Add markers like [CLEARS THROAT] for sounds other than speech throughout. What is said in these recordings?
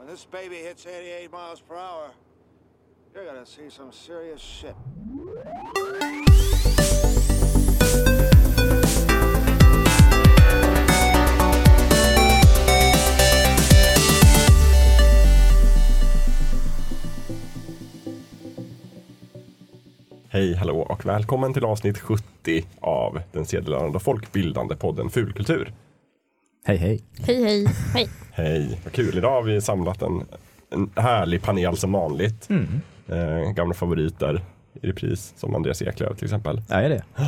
When this baby hits 88 miles per hour, you're gonna see some serious shit. Hej, hallå och välkommen till avsnitt 70 av den sedelärande och folkbildande podden Fulkultur. Hej hej. Hej hej. Hej. Hej, vad kul. Idag har vi samlat en, en härlig panel som vanligt. Eh, gamla favoriter i repris som Andreas Eklöf till exempel. Ja, är det? Det,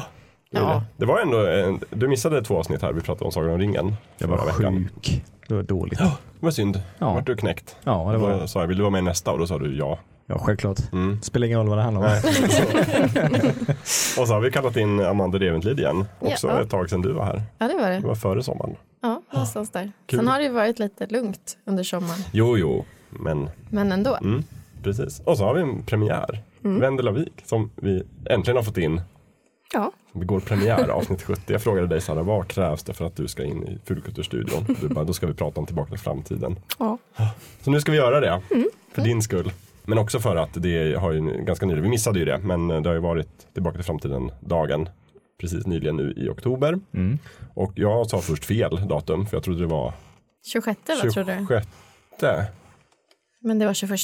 är Ja. det. det var ändå, en, du missade två avsnitt här, vi pratade om Sagan om ringen. Jag var veckan. sjuk. Det var dåligt. Det var synd, Ja. vart du knäckt. Ja, det Då var sa jag, vill du vara med nästa? Och då sa du ja. Ja, självklart. Mm. Spelar ingen roll vad det handlar om. [LAUGHS] Och så har vi kallat in Amanda Reventlid igen. Också Ja. ett tag sedan du var här. Ja, det var Det det. var före sommaren. Ja, någonstans där. Kul. Sen har det ju varit lite lugnt under sommaren. Jo, jo, men Men ändå. Mm, precis. Och så har vi en premiär. Mm. Vendela Wik som vi äntligen har fått in. Ja. Vi går premiär avsnitt 70. Jag frågade dig Sara, vad krävs det för att du ska in i Fulkulturstudion? Du bara, då ska vi prata om Tillbaka till framtiden. Ja. Så nu ska vi göra det. Mm. För din skull. Men också för att det har ju ganska nyligen, vi missade ju det, men det har ju varit Tillbaka till framtiden-dagen precis nyligen nu i oktober. Mm. Och jag sa först fel datum, för jag trodde det var 26 vad tror du? 26. Men det var 21.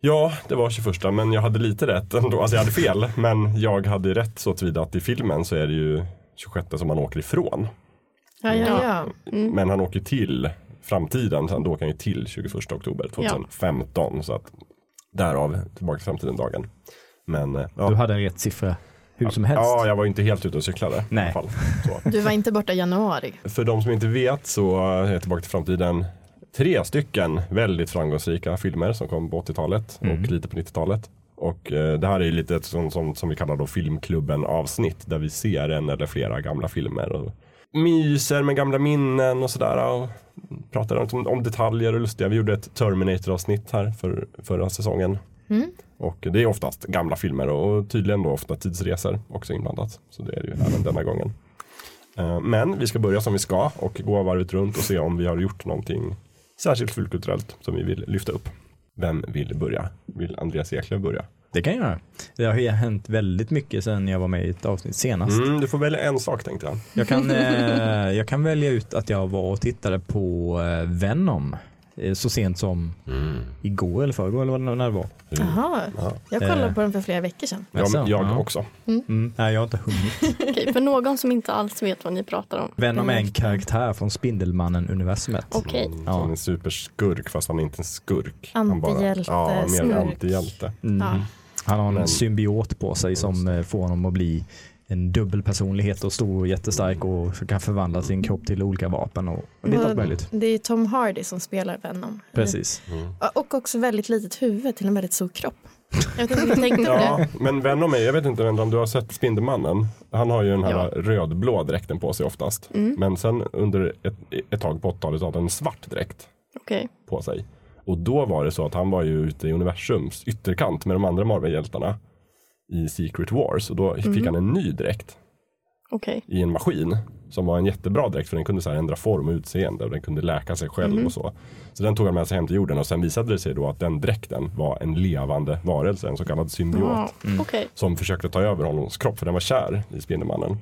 Ja, det var 21 men jag hade lite rätt ändå. Alltså jag hade fel, [LAUGHS] men jag hade rätt så tillvida att i filmen så är det ju 26 som han åker ifrån. Ja, ja, ja. Men han åker till framtiden, sen då åker han ju till 21 oktober 2015. Så att därav tillbaka till framtiden-dagen. Men eh, ja. Du hade en rätt siffra hur som helst. ja, jag var inte helt ute och cyklade. Nej. I alla fall. Så. [LAUGHS] Du var inte borta i januari. För de som inte vet så är Tillbaka till framtiden tre stycken väldigt framgångsrika filmer som kom på 80-talet och lite på 90-talet. Och eh, det här är ju lite ett sånt som, som vi kallar då filmklubben avsnitt där vi ser en eller flera gamla filmer och myser med gamla minnen och sådär. Och pratar om, om detaljer och lustiga. Vi gjorde ett Terminator-avsnitt här för, förra säsongen. Och det är oftast gamla filmer och tydligen då ofta tidsresor också inblandat. Så det är det ju även denna gången. Eh, Men vi ska börja som vi ska och gå varvet runt och se om vi har gjort någonting särskilt fulkulturellt som vi vill lyfta upp. Vem vill börja? Vill Andreas Eklöf börja? Det kan jag göra. Det har ju hänt väldigt mycket sedan jag var med i ett avsnitt senast. Mm, du får välja en sak tänkte jag. Jag, kan, eh, jag kan välja ut att jag var och tittade på eh, Venom eh, så sent som igår eller förrgår eller vad- när det var. Jaha. Jag kollade på den för flera veckor sedan. Jag, jag ja. också. Mm, nej, jag har inte hunnit. [LAUGHS] Okej, för någon som inte alls vet vad ni pratar om. Venom är en karaktär från Spindelmannen-universumet. Okej. Mm, Ja. Han är en superskurk fast han är inte en skurk. Han bara- Antihjälte, Ja, mer antihjälte. Mm. Ja. Han har en Men- symbiot på sig som eh, får honom att bli en dubbelpersonlighet och stor och jättestark och kan förvandla sin kropp till olika vapen och, och lite allt möjligt. Det är Tom Hardy som spelar Venom. Precis. Och också väldigt litet huvud till en väldigt stor kropp. Jag vet inte [LAUGHS] tänkte på det. Ja, men Venom är, jag vet inte om du har sett Spindelmannen. Han har ju den här Ja. rödblå dräkten på sig oftast. Men sen under ett, ett tag på 80-talet så hade han en svart dräkt. Okej. på sig. Och då var det så att han var ju ute i universums ytterkant med de andra Marvel-hjältarna i Secret Wars och då fick han en ny dräkt Okej. i en maskin som var en jättebra dräkt för den kunde så här ändra form och utseende och den kunde läka sig själv och så. Så den tog han med sig hem till jorden och sen visade det sig då att den dräkten var en levande varelse, en så kallad symbiot. Ja, Okej. Som försökte ta över honoms kropp för den var kär i Spindelmannen.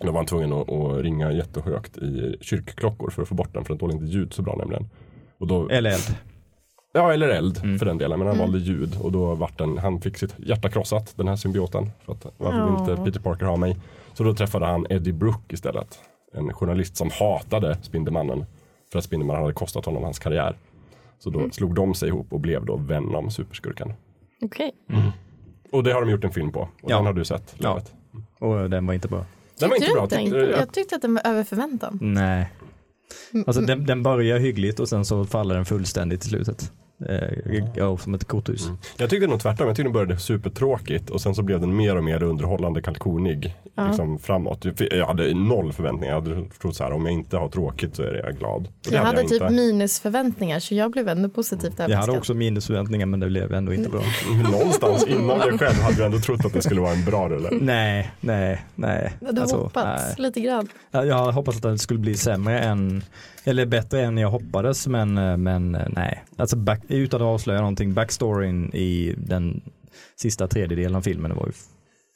Då var han tvungen att, att ringa jättehögt i kyrkklockor för att få bort den för den tål inte ljud så bra nämligen. Och då, Eller eld. Ja, eller eld för den delen. Men han valde ljud och då vart den, han fick sitt hjärta krossat, den här symbioten. För att varför vill inte Peter Parker ha mig? Så då träffade han Eddie Brook istället. En journalist som hatade Spindelmannen. För att Spindelmannen hade kostat honom hans karriär. Så då slog de sig ihop och blev då Venom, superskurken. Okej. Och det har de gjort en film på. Och Ja. den har du sett. Ja. Och den var inte bra. Den var inte bra. inte? Tyckte, Jag tyckte att den var över förväntan. Nej. Alltså den, den börjar hyggligt och sen så faller den fullständigt i slutet. Eh, ja, som ett korthus. Jag tyckte nog tvärtom. Jag tyckte den började supertråkigt och sen så blev den mer och mer underhållande kalkonig Ja. liksom, framåt. Jag hade noll förväntningar. Jag hade trott så här, om jag inte har tråkigt så är jag glad. Jag hade typ inte. minusförväntningar så jag blev ändå positivt Jag hade överraskad. också minusförväntningar men det blev ändå inte bra. [LAUGHS] Någonstans inom dig själv hade du ändå trott att det skulle vara en bra rulle. Nej, nej, nej. Du hade Alltså, hoppats nej. lite grann. Jag jag hade hoppats att det skulle bli sämre än, eller bättre än jag hoppades men, eh, men eh, nej. Alltså back, utan att avslöja någonting, backstoryn i den sista tredjedelen av filmen var ju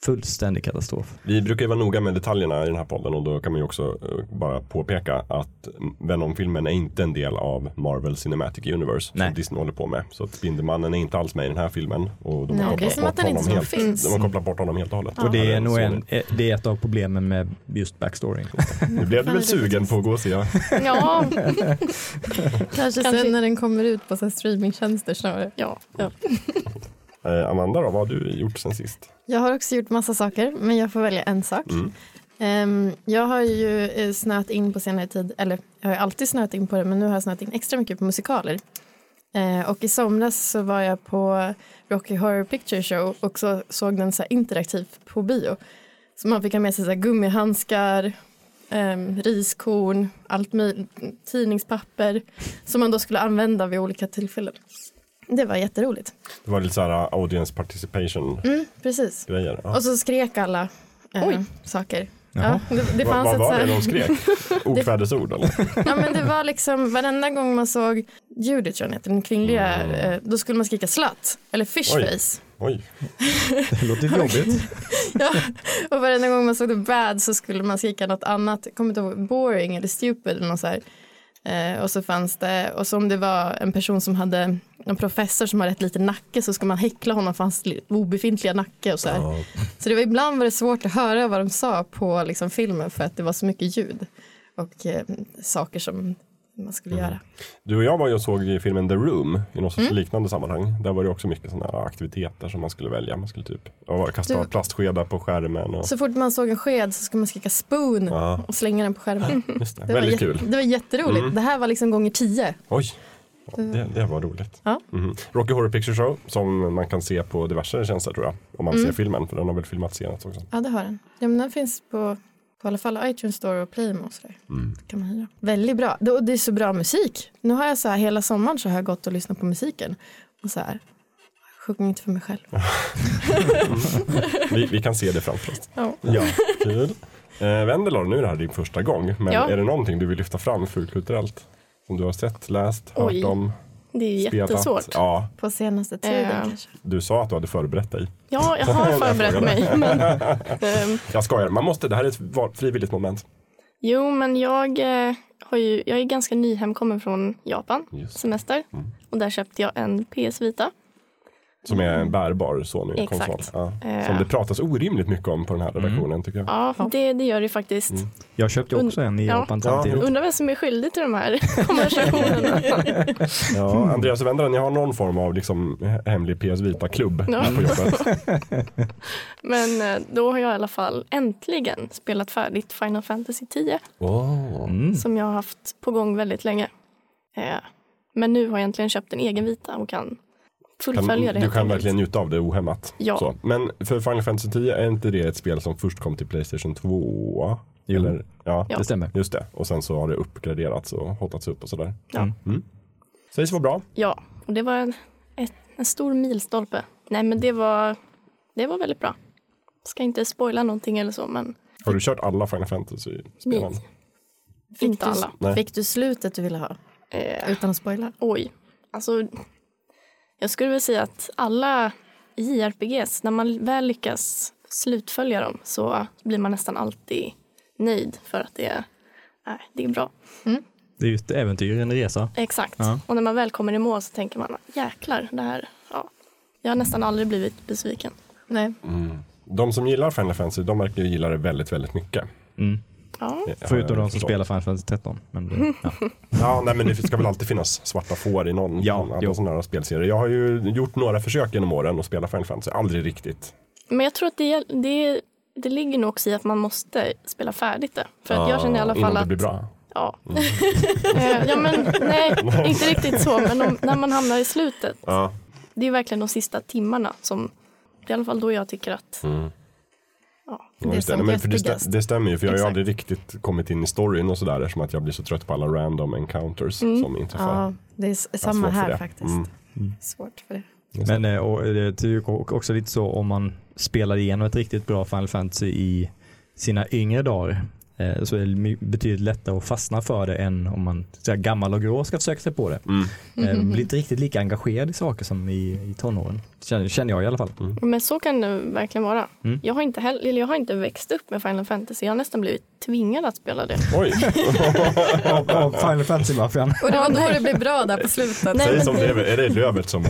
fullständig katastrof. Vi brukar ju vara noga med detaljerna i den här podden och då kan man ju också eh, bara påpeka att Venom-filmen är inte en del av Marvel Cinematic Universe Nej. som Disney håller på med. Så att Spindelmannen är inte alls med i den här filmen. Och de Nej, har det är kopplat som att bort den inte honom helt. finns. De har kopplat bort honom helt och hållet. Och det är Ja, nog en, eh, det är ett av problemen med just backstoryn. Nu blev du väl sugen på att gå och se? Ja, Kanske, [LAUGHS] Kanske- sen när den kommer ut på streamingtjänster snarare. ja, ja. Eh, Amanda då, vad har du gjort sen sist? Jag har också gjort massa saker, men jag får välja en sak. Mm. Ehm, jag har ju eh, snöat in på senare tid, eller jag har alltid snöat in på det, men nu har jag snöat in extra mycket på musikaler. Eh, och i somras så var jag på Rocky Horror Picture Show och så såg den så interaktivt på bio. Så man fick ha med sig så gummihandskar, ehm, riskorn, allt tidningspapper som man då skulle använda vid olika tillfällen. Det var jätteroligt. Det var lite så här uh, audience participation Mm, precis. grejer. Ja. Och så skrek alla eh, Oj. saker. Ja, det, det Vad, fanns vad ett var så det de skrek? [LAUGHS] [LAUGHS] Okvädesord eller? [LAUGHS] ja, men det var liksom varenda gång man såg Judith, tror jag den kvinnliga, Mm. eh, då skulle man skrika slut eller fishface. Oj, Det låter jobbigt. Ja, och varenda gång man såg The Bad så skulle man skrika något annat, kommer inte ihåg, boring eller stupid eller något så här. Eh, och så fanns det, och så om det var en person som hade, en professor som hade ett litet nacke så skulle man häckla honom för hans li- obefintliga nacke och så här. ja. Så det var ibland var det svårt att höra vad de sa på liksom, filmen för att det var så mycket ljud och eh, saker som man skulle Mm. göra. Du och jag var ju och såg i filmen The Room i något Mm. liknande sammanhang. Där var det också mycket sådana här aktiviteter som man skulle välja. Man skulle typ ja, kasta Du- plastskedar på skärmen. Och, Så fort man såg en sked så skulle man skrika spoon Ja. och slänga den på skärmen. just det. Det var, Väldigt kul. Mm. det var jätteroligt. Det här var liksom gånger tio. Oj, Ja, det, det var roligt. Ja. Mhm. Rocky Horror Picture Show som man kan se på diverse tjänster tror jag. Om man Mm. ser filmen, för den har väl filmats senast också. Ja, det har den. Ja, men den finns på, på alla fall iTunes Store och Playmo och sådär. Mm. Kan man hyra. Väldigt bra. Det, det är så bra musik. Nu har jag så här hela sommaren så har jag gått och lyssnat på musiken. Och så här, sjung inte för mig själv. [LAUGHS] Vi, vi kan se det framför oss. Ja. Ja, kul. Eh, Vendela, nu är det här din första gång. Men Ja. är det någonting du vill lyfta fram fulkulturellt? Som du har sett, läst, hört Oj, om, Det är spelat? jättesvårt. Ja, Ja, På senaste tiden Eh. kanske. du sa att du hade förberett dig. jag har [LAUGHS] förberett mig. Men, [LAUGHS] ehm, Jag skojar, man måste, det här är ett frivilligt moment. jo, men jag, eh, har ju, jag är ganska ny hemkommen från Japan, Just. semester. Mm. Och där köpte jag en PS Vita. Som är en bärbar Sony-konsol. Exakt. Ja. Eh. Som det pratas orimligt mycket om på den här redaktionen tycker jag. Ja, det, det gör det faktiskt. Mm. Jag köpte också en i Ja. Japan Ja. samtidigt. Undrar vem som är skyldig till de här [LAUGHS] konversationerna. [LAUGHS] Ja, Andreas och Vendela, ni har någon form av liksom hemlig PS Vita-klubb Ja. på jobbet. [LAUGHS] Men eh, då har jag i alla fall äntligen spelat färdigt Final Fantasy 10 Mm. som jag har haft på gång väldigt länge. Eh, Men nu har jag äntligen köpt en egen vita och kan Kan, fullfölja det. du kan enkelt. verkligen njuta av det ohämmat. Ja. Så. Men för Final Fantasy 10 är inte det ett spel som först kom till Playstation 2? Jo. Eller, ja, Ja. Det stämmer. just det. Och sen så har det uppgraderats och hotats upp och sådär. Ja. Mm. Sägs vara bra. Ja, och det var en, ett, en stor milstolpe. Nej, men det var, det var väldigt bra. Ska inte spoila någonting eller så, men Har du kört alla Final Fantasy-spelen? Fick inte du, alla. Nej. Fick du slutet du ville ha? Eh, Utan att spoila? oj, alltså jag skulle väl säga att alla JRPGs, när man väl lyckas slutfölja dem så blir man nästan alltid nöjd för att det är, nej, det är bra. Det är ju ett äventyr, en resa. Exakt. Ja. Och när man väl kommer i mål så tänker man jäklar, det här, ja. Jag har nästan aldrig blivit besviken. Nej. De som gillar Final Fantasy, de verkar ju gilla det väldigt, väldigt mycket. Mm. Ja, Förutom de som spelar Final Fantasy 13. Men det, [LAUGHS] ja. Ja, nej, men det ska väl alltid finnas svarta får i någon Ja, sådana här spelserier. Jag har ju gjort några försök genom åren att spela Final Fantasy, aldrig riktigt. Men jag tror att det, det, det ligger nog också i att man måste spela färdigt det. För att jag känner i alla fall det att blir bra. Ja. [LAUGHS] Eh, ja men nej, [LAUGHS] inte riktigt så. Men om, när man hamnar i slutet. Ja. Det är verkligen de sista timmarna som, det är i alla fall då jag tycker att, Mm. Ja. Ja, Det Nej, men för det, stä- det stämmer ju för jag har ju Exakt. aldrig riktigt kommit in i storyn och sådär eftersom att jag blir så trött på alla random encounters som inträffar. Ja, det är samma här det. faktiskt. Mm. Svårt för det. Men eh, och det är ju också lite så om man spelar igenom ett riktigt bra Final Fantasy i sina yngre dagar eh, så är det betydligt lättare att fastna för det än om man så här, gammal och grå ska försöka sig på det. Mm. Eh, blir inte riktigt lika engagerad i saker som i, i tonåren. Känner, känner jag i alla fall. Men så kan det verkligen vara. Mm. Jag, har inte heller, eller jag har inte växt upp med Final Fantasy. Jag har nästan blivit tvingad att spela det. Oj, Av, [LAUGHS] Final Fantasy-maffian. Och det var då det blev bra där på slutet. Nej, säg men som det- är. Är det lövet som? [LAUGHS]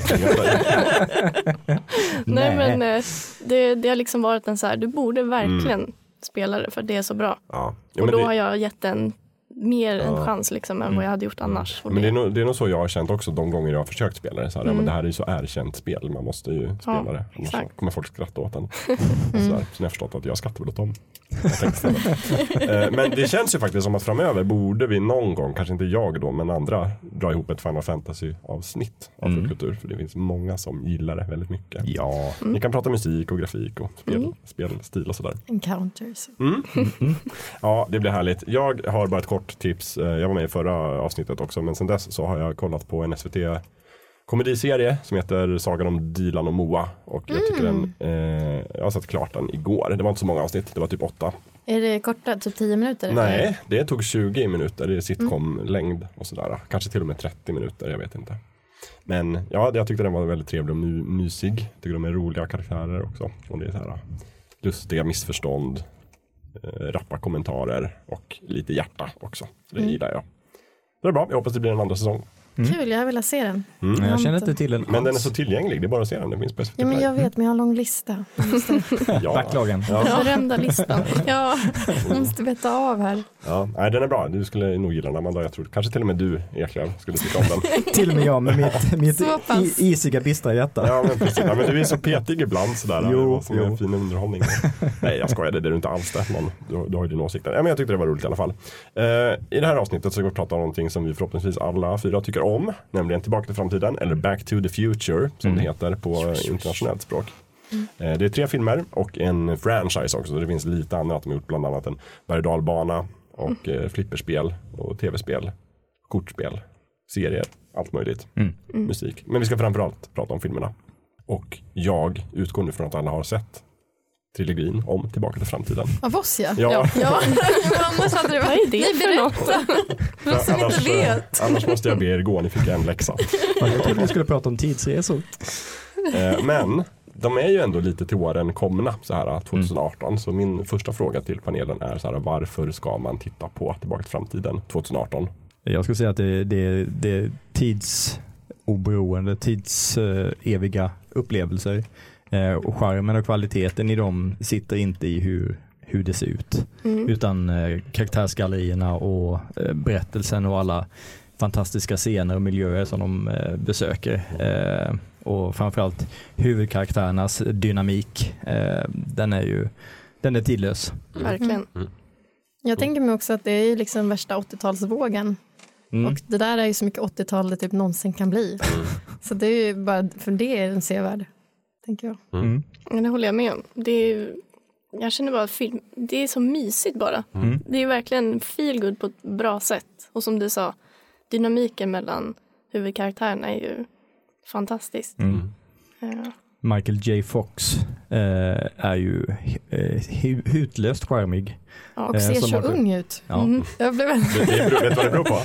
Nej, men eh, det, det har liksom varit en så här, du borde verkligen Spela det för det är så bra. Ja. Ja, och då det- har jag gett en mer en Ja. chans liksom än vad jag hade gjort annars. Och Men det är, nog, det är nog så jag har känt också de gånger jag har försökt spela det. Så här, ja, Mm. men det här är ju så erkänt spel, man måste ju spela det. Annars så exakt. kommer folk skratta åt en. Och [LAUGHS] så där. Har jag förstått att jag skrattar väl åt dem. Eh, men det känns ju faktiskt som att framöver borde vi någon gång, kanske inte jag då, men andra dra ihop ett Final Fantasy avsnitt av Mm. kultur. För det finns många som gillar det väldigt mycket. Ja, Ni kan prata musik och grafik och spel, Mm. spelstil och sådär. Encounters. [LAUGHS] Ja, det blir härligt. Jag har bara ett kort tips. Eh, Jag var med i förra avsnittet också, men sen dess så har jag kollat på en SVT komediserie som heter Sagan om Dilan och Moa. Och jag tycker den, eh, jag har sett klart den igår. Det var inte så många avsnitt, det var typ åtta. Är det korta, typ 10 minuter? Nej, det tog 20 minuter, det är sitcom-längd och sådär. Kanske till och med 30 minuter, jag vet inte. Men ja, jag tyckte den var väldigt trevlig och my- mysig. Jag tycker de är roliga karaktärer också. Och det är så här lustiga missförstånd, eh, rappa kommentarer och lite hjärta också. Det gillar jag. Det är bra, jag hoppas det blir en andra säsong. Kul, jag vill ha se den. men jag känner inte till den Men den är så tillgänglig, det är bara att se den. Det finns på SVT Ja, men Play. jag vet, men jag har en lång lista. Jag [LAUGHS] ja. Backlagen. Ja. Berömda listan. ja, jag måste veta av här. Ja, nej, den är bra. Du skulle nog gilla den Amanda. Jag tror kanske till och med du Eklöf skulle tycka om den. [LAUGHS] Till och med jag med mitt, mitt i- isiga bistra hjärta. Ja men precis, ja, men du är så petig ibland sådär. Jo, det som jo. en fin underhållning. [LAUGHS] Nej jag skojade, det är du inte alls det. Men du, du har ju din åsikt. Ja, men jag tyckte det var roligt i alla fall. Eh, I det här avsnittet så ska vi prata om någonting som vi förhoppningsvis alla fyra tycker om. Nämligen Tillbaka till framtiden eller Back to the future som det heter på internationellt språk. Eh, Det är tre filmer och en franchise också. Så det finns lite annat. De har gjort bland annat en berg och dalbana och eh, flipperspel och tv-spel, kortspel, serier, allt möjligt. Musik. Men vi ska framförallt prata om filmerna. Och jag utgår nu från att alla har sett trilogin om Tillbaka till framtiden. Av oss ja. Ja, ja. [LAUGHS] annars hade det Vad varit... är det Nej, för något? [LAUGHS] För som inte annars, eh, vet. annars måste jag be er gå, ni fick en läxa. Jag trodde vi skulle prata om tidsresor. Eh, Men de är ju ändå lite till åren komna så här 2018. Så min första fråga till panelen är så här, varför ska man titta på Tillbaka till framtiden 2018? Jag skulle säga att det, det, det är tidsoberoende, tidseviga eh, eviga upplevelser. Eh, och charmen och kvaliteten i dem sitter inte i hur, hur det ser ut. Mm. Utan eh, karaktärsgallerierna och eh, berättelsen och alla fantastiska scener och miljöer som de eh, besöker. Eh, och framförallt huvudkaraktärernas dynamik. Eh, den är ju den är tidlös. Verkligen. Jag tänker mig också att det är liksom värsta 80-talsvågen. Mm. Och det där är ju så mycket 80-tal det typ någonsin kan bli. Så det är ju bara för det är den sevärd. Tänker jag. Mm. Ja, det håller jag med om. Det är, jag känner bara att film, det är så mysigt bara. Mm. Det är verkligen feel good på ett bra sätt. Och som du sa, dynamiken mellan huvudkaraktärerna är ju fantastisk. Mm. Ja. Michael J Fox eh, är ju eh, hu- hutlöst charmig. Ja. Och Eh, ser så ung ut. Ja. Mm. Jag blev... Det, det beror, vet du vad det beror på?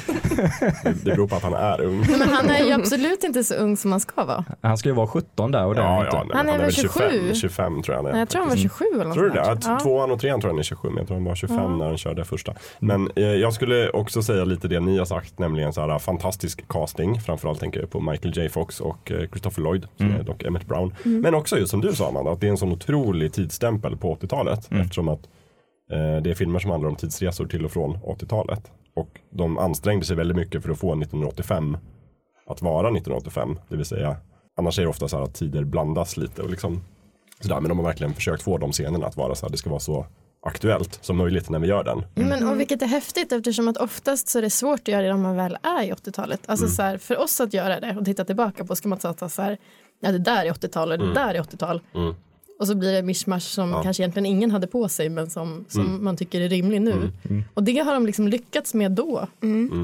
Det, det beror på att han är ung. Men han är ju absolut inte så ung som han ska vara. Han ska ju vara 17 där och det är han Ja, inte. ja, nej, Han är han är väl väl 25, 27? 25 tror jag han är. Nej, jag tror han var 27 eller något Tror du det? där. Ja. Tvåan och trean tror jag han är 27, men jag tror han var 25 när han körde första. Men eh, jag skulle också säga lite det ni har sagt, nämligen så här fantastisk casting. Framförallt tänker jag på Michael J Fox och eh, Christopher Lloyd, som är dock Emmett Brown. Men också just som du sa Amanda, att det är en sån otrolig tidsstämpel på 80-talet. Eftersom att eh, det är filmer som handlar om tidsresor till och från 80-talet. Och de ansträngde sig väldigt mycket för att få 1985 att vara 1985. Det vill säga, annars är det ofta så här att tider blandas lite och liksom sådär. Men de har verkligen försökt få de scenerna att vara så här, det ska vara så aktuellt som möjligt när vi gör den. Ja, men, och vilket är häftigt eftersom att oftast så är det svårt att göra det om man väl är i 80-talet. Alltså så här, för oss att göra det och titta tillbaka på ska man ta så här, ja det där är 80-tal och det där är 80-tal. Mm. Och så blir det mischmasch som Ja. kanske egentligen ingen hade på sig men som, som man tycker är rimlig nu. Och det har de liksom lyckats med då.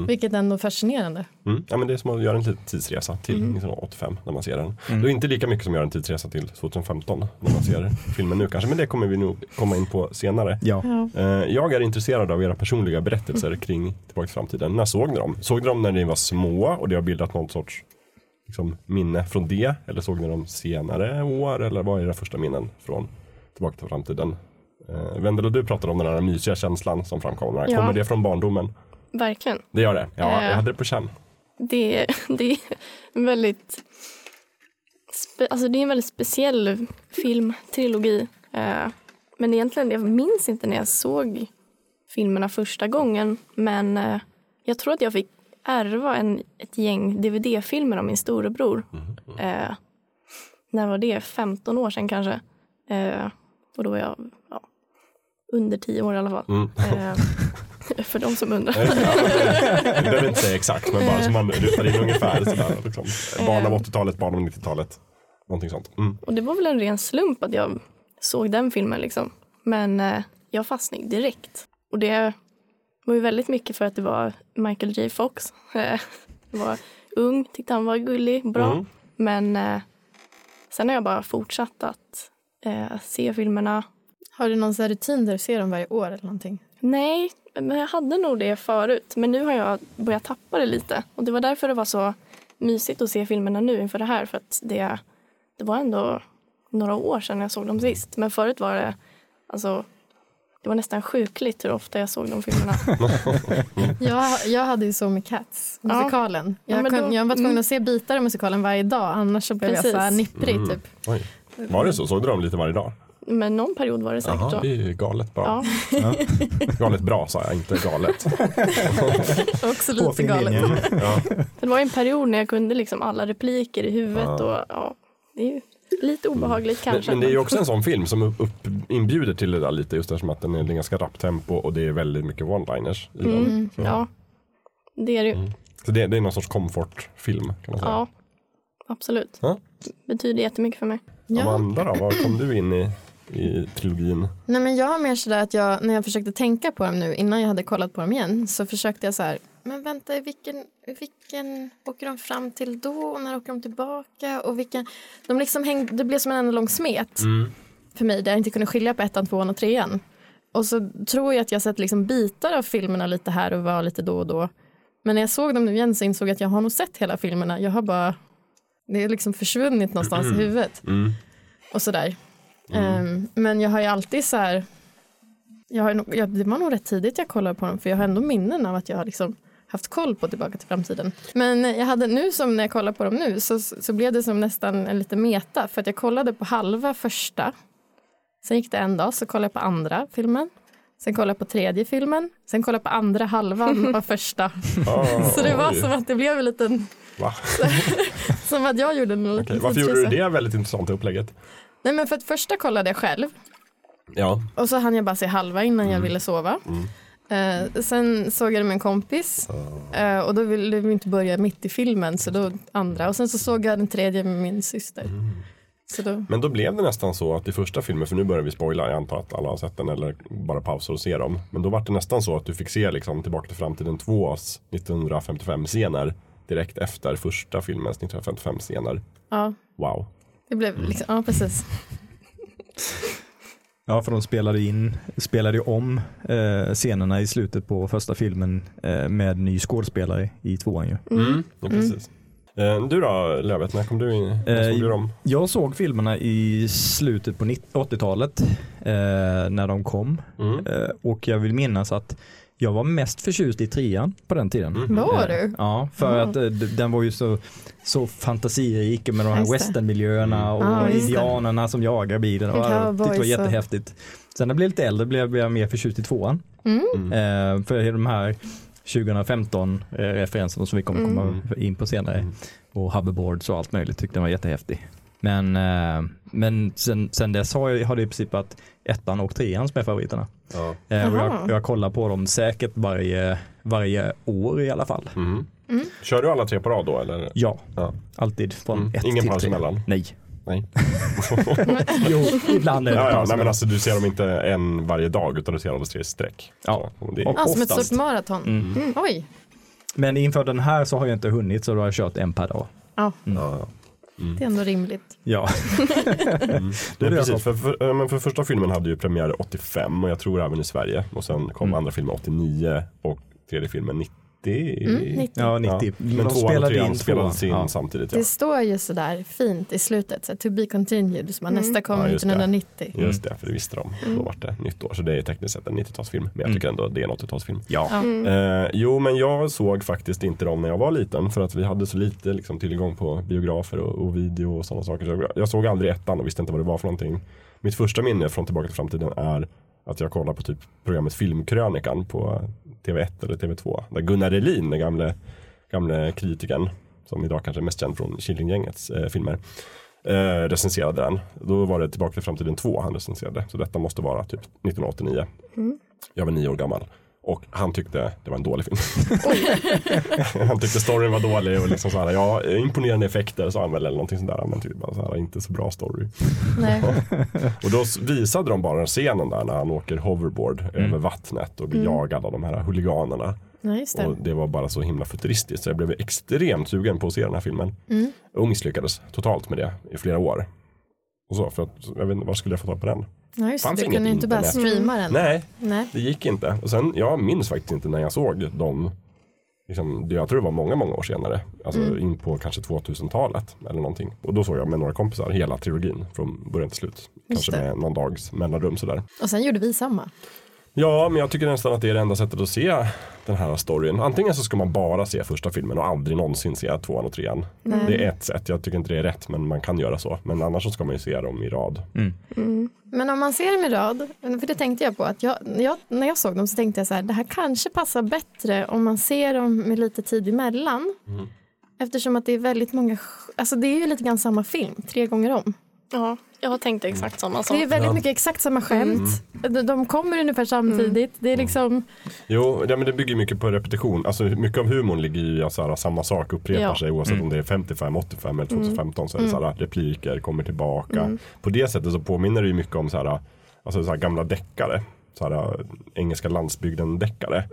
Vilket ändå är fascinerande. Mm. Ja, men det är som att göra en tidsresa till 1985 när man ser den. Det är inte lika mycket som att göra en tidsresa till 2015 när man ser filmen nu kanske, men det kommer vi nog komma in på senare. Ja. Eh, Jag är intresserad av era personliga berättelser kring Tillbaka till framtiden. När såg ni dem? Såg ni dem när ni var små och det har bildat någon sorts liksom, minne från det? Eller såg ni dem senare år? Eller vad är era första minnen från Tillbaka till framtiden? Eh, Wendel och du pratade om den här mysiga känslan som framkommer. Ja. Kommer det från barndomen? Verkligen. Det gör det? Ja, Eh. jag hade det på känn. Det, [LAUGHS] det är en väldigt spe, alltså det är en väldigt speciell filmtrilogi. Eh, men egentligen, jag minns inte när jag såg filmerna första gången. Men eh, jag tror att jag fick ärva en, ett gäng DVD-filmer av min storebror. Eh, när var det? 15 år sedan kanske. Eh, och då var jag ja, under 10 år i alla fall. Mm. Eh, [LAUGHS] för de som undrar. Du behöver inte säga exakt, men bara så man rutar in ungefär. Sådär, liksom. Barn av 80-talet, barn av 90-talet. Någonting sånt. Mm. Och det var väl en ren slump att jag såg den filmen liksom. Men eh, jag fastnade direkt. Och det var ju väldigt mycket för att det var Michael J Fox. [LAUGHS] Eh, jag var ung, tyckte han var gullig, bra. Mm. Men eh, sen har jag bara fortsatt att eh, se filmerna. Har du någon rutin där du ser dem varje år eller någonting? Nej, men jag hade nog det förut. Men nu har jag börjat tappa det lite. Och det var därför det var så mysigt att se filmerna nu inför det här. För att det, det var ändå några år sedan jag såg dem sist. Men förut var det, alltså, det var nästan sjukligt hur ofta jag såg de filmerna. [LAUGHS] Jag, jag hade ju så med Cats, Ja. musikalen. Ja, Jag, men kun, då- jag var tvungen mm. att se bitar av musikalen varje dag, annars så blev Precis. jag så här nipprig Mm. typ. Oj. Var det så? Såg du dem lite varje dag? Men någon period var det säkert så. det är ju galet bra. Ja, Galet bra sa jag, inte galet. [LAUGHS] Också lite galet. Ja. det var en period när jag kunde liksom alla repliker i huvudet. Och, ja, det är ju lite obehagligt Men, kanske. men det är ju också en sån film som upp, upp, inbjuder till det där lite just eftersom att den är ganska rapp tempo och det är väldigt mycket one-liners. Mm, ja, det är det ju. Så det, det är någon sorts comfort-film kan man säga. Ja, absolut. Ja. Betyder jättemycket för mig. Ja. Amanda då, var kom du in i, i trilogin? Nej, men jag har mer sådär att jag, när jag försökte tänka på dem nu innan jag hade kollat på dem igen så försökte jag så här, men vänta, vilken, vilken åker de fram till då och när åker de tillbaka och vilken, de liksom hängde, det blev som en enda lång smet för mig där jag inte kunde skilja på ettan, tvåan och trean. Och så tror jag att jag sett liksom bitar av filmerna lite här och var lite då och då. Men när jag såg dem nu igen så insåg jag att jag har nog sett hela filmerna. Jag har bara, det är liksom försvunnit någonstans i huvudet. Mm. Och sådär. Ehm, men jag har ju alltid så här, jag har, jag, det var nog rätt tidigt jag kollade på dem för jag har ändå minnen av att jag har liksom haft koll på Tillbaka till framtiden. Men jag hade nu som när jag kollar på dem nu så, så blev det som nästan en lite meta för att jag kollade på halva första. Sen gick det en dag så kollade jag på andra filmen. Sen kollade jag på tredje filmen. Sen kollade jag på andra halvan av [LAUGHS] första. Ah, Så det var oj. som att det blev en liten, Va? [LAUGHS] som att jag gjorde en liten Varför gjorde du det väldigt intressanta upplägget? Nej men för att första kollade jag själv. Ja, Och så hann jag bara se halva innan jag ville sova. Mm. Eh, sen såg jag det med en kompis eh, och då ville vi inte börja mitt i filmen så då andra och sen så såg jag den tredje med min syster. Mm. Så då, men då blev det nästan så att i första filmen, för nu börjar vi spoila, jag antar att alla har sett den eller bara pausar och ser dem. Men då var det nästan så att du fick se liksom Tillbaka till framtiden 2s 1955 scener direkt efter första filmens 1955 scener. ja, Wow. det blev liksom, ja precis. [LAUGHS] Ja, för de spelade in, spelade ju om eh, scenerna i slutet på första filmen eh, med ny skådespelare i tvåan ju. Mm. Ja, precis. Eh, Du då Lövet, när kom du in? När Eh, såg du dem? Jag såg filmerna i slutet på 90 80-talet eh, när de kom Mm. eh, och jag vill minnas att jag var mest förtjust i trean på den tiden. Mm. Var Eh, du? Ja, för Ja. att eh, den var ju så, så fantasirik med de här westernmiljöerna och Ja, just det. indianerna som jagar bilen. Och Och jag tyckte det var och- jättehäftigt. Sen när jag blev lite äldre blev jag mer förtjust i tvåan. Mm. Mm. Eh, för de här 2015 referenserna som vi kommer komma in på senare Mm. och hoverboards och allt möjligt tyckte jag var jättehäftig. Men, eh, men sen, sen dess har, jag, har det i princip varit ettan och trean som är favoriterna. Ja. Eh, jag, jag kollar på dem säkert varje, varje år i alla fall. Mm. Kör du alla tre på rad då eller? Ja, Ja. alltid från Mm. ett Ingen till paus emellan? Nej. Nej. [LAUGHS] Jo, ibland är det Ja, ja, nej, men alltså, du ser dem inte en varje dag utan du ser alla tre i sträck. Ja. Det, Ja, som ett stort maraton. Mm. Mm, oj. Men inför den här så har jag inte hunnit så då har jag kört en per dag. Ja, ja, det är ändå rimligt. Ja, [LAUGHS] [LAUGHS] Det är precis, för, för, men för första filmen hade ju premiär 85 och jag tror även i Sverige. Och sen kom Mm. andra filmen 89 och tredje filmen 90. Mm, 90. ja 90. Men de tvåan och spelade in spelades in Ja. samtidigt. Ja. Det står ju sådär fint i slutet, så to be continued, så man Mm. nästa kommer Ja, just det. 1990. Just det, för det visste de. Då var det nytt år. Så det är tekniskt sett en 90-talsfilm. Men jag Mm. tycker ändå det är en 80-talsfilm. Ja. Ja. Mm. Eh, jo, men jag såg faktiskt inte dem när jag var liten för att vi hade så lite liksom, tillgång på biografer och, och video och sådana saker. Så jag, jag såg aldrig ettan och visste inte vad det var för någonting. Mitt första minne från Tillbaka till framtiden är att jag kollade på typ programmet Filmkrönikan på TV1 eller TV2. Där Gunnar Elin, den gamle, gamle kritikern, som idag kanske är mest känd från Killinggängets eh, filmer, eh, recenserade den. Då var det Tillbaka till framtiden 2 han recenserade. Så detta måste vara typ 1989. Jag var nio år gammal. Och han tyckte det var en dålig film. [LAUGHS] han tyckte storyn var dålig och liksom så här, ja, imponerande effekter sa han väl eller någonting sånt där. Men typ bara så här, inte så bra story. Nej. [LAUGHS] Och då visade de bara scenen där när han åker hoverboard över vattnet och blir jagad av de här huliganerna. Just det. Och det var bara så himla futuristiskt så jag blev extremt sugen på att se den här filmen. Mm. Och misslyckades totalt med det i flera år. Och så, för att, jag vet inte, var skulle jag få tag på den? Ja, just det. Fanns Du inget kunde inte bara streama den. Nej, Nej. det gick inte. Och sen, jag minns faktiskt inte när jag såg dem. Liksom, det- jag tror det var många, många år senare. Alltså Mm. in på kanske 2000-talet eller någonting. Och då såg jag med några kompisar hela trilogin från början till slut. Kanske det. med någon dags mellanrum sådär. Och sen gjorde vi samma. Ja, men jag tycker nästan att det är det enda sättet att se den här storyn. Antingen så ska man bara se första filmen och aldrig någonsin se tvåan och trean. Nej. Det är ett sätt, jag tycker inte det är rätt men man kan göra så. Men annars så ska man ju se dem i rad. Men om man ser dem i rad, för det tänkte jag på, att jag, jag, när jag såg dem så tänkte jag så här, det här kanske passar bättre om man ser dem med lite tid emellan. Mm. Eftersom att det är väldigt många, alltså det är ju lite grann samma film, tre gånger om. Ja, jag har tänkt exakt samma sak. Det är väldigt mycket exakt samma skämt, de, de kommer ungefär samtidigt, det är liksom, Jo, ja, men det bygger mycket på repetition. Alltså mycket av humorn ligger i att här, samma sak upprepar Ja. sig. Oavsett om det är 55, 85 eller 2015 så är det så här, repliker kommer tillbaka. På det sättet så påminner det ju mycket om så här, alltså, så här gamla deckare. Så här, engelska landsbygden deckare.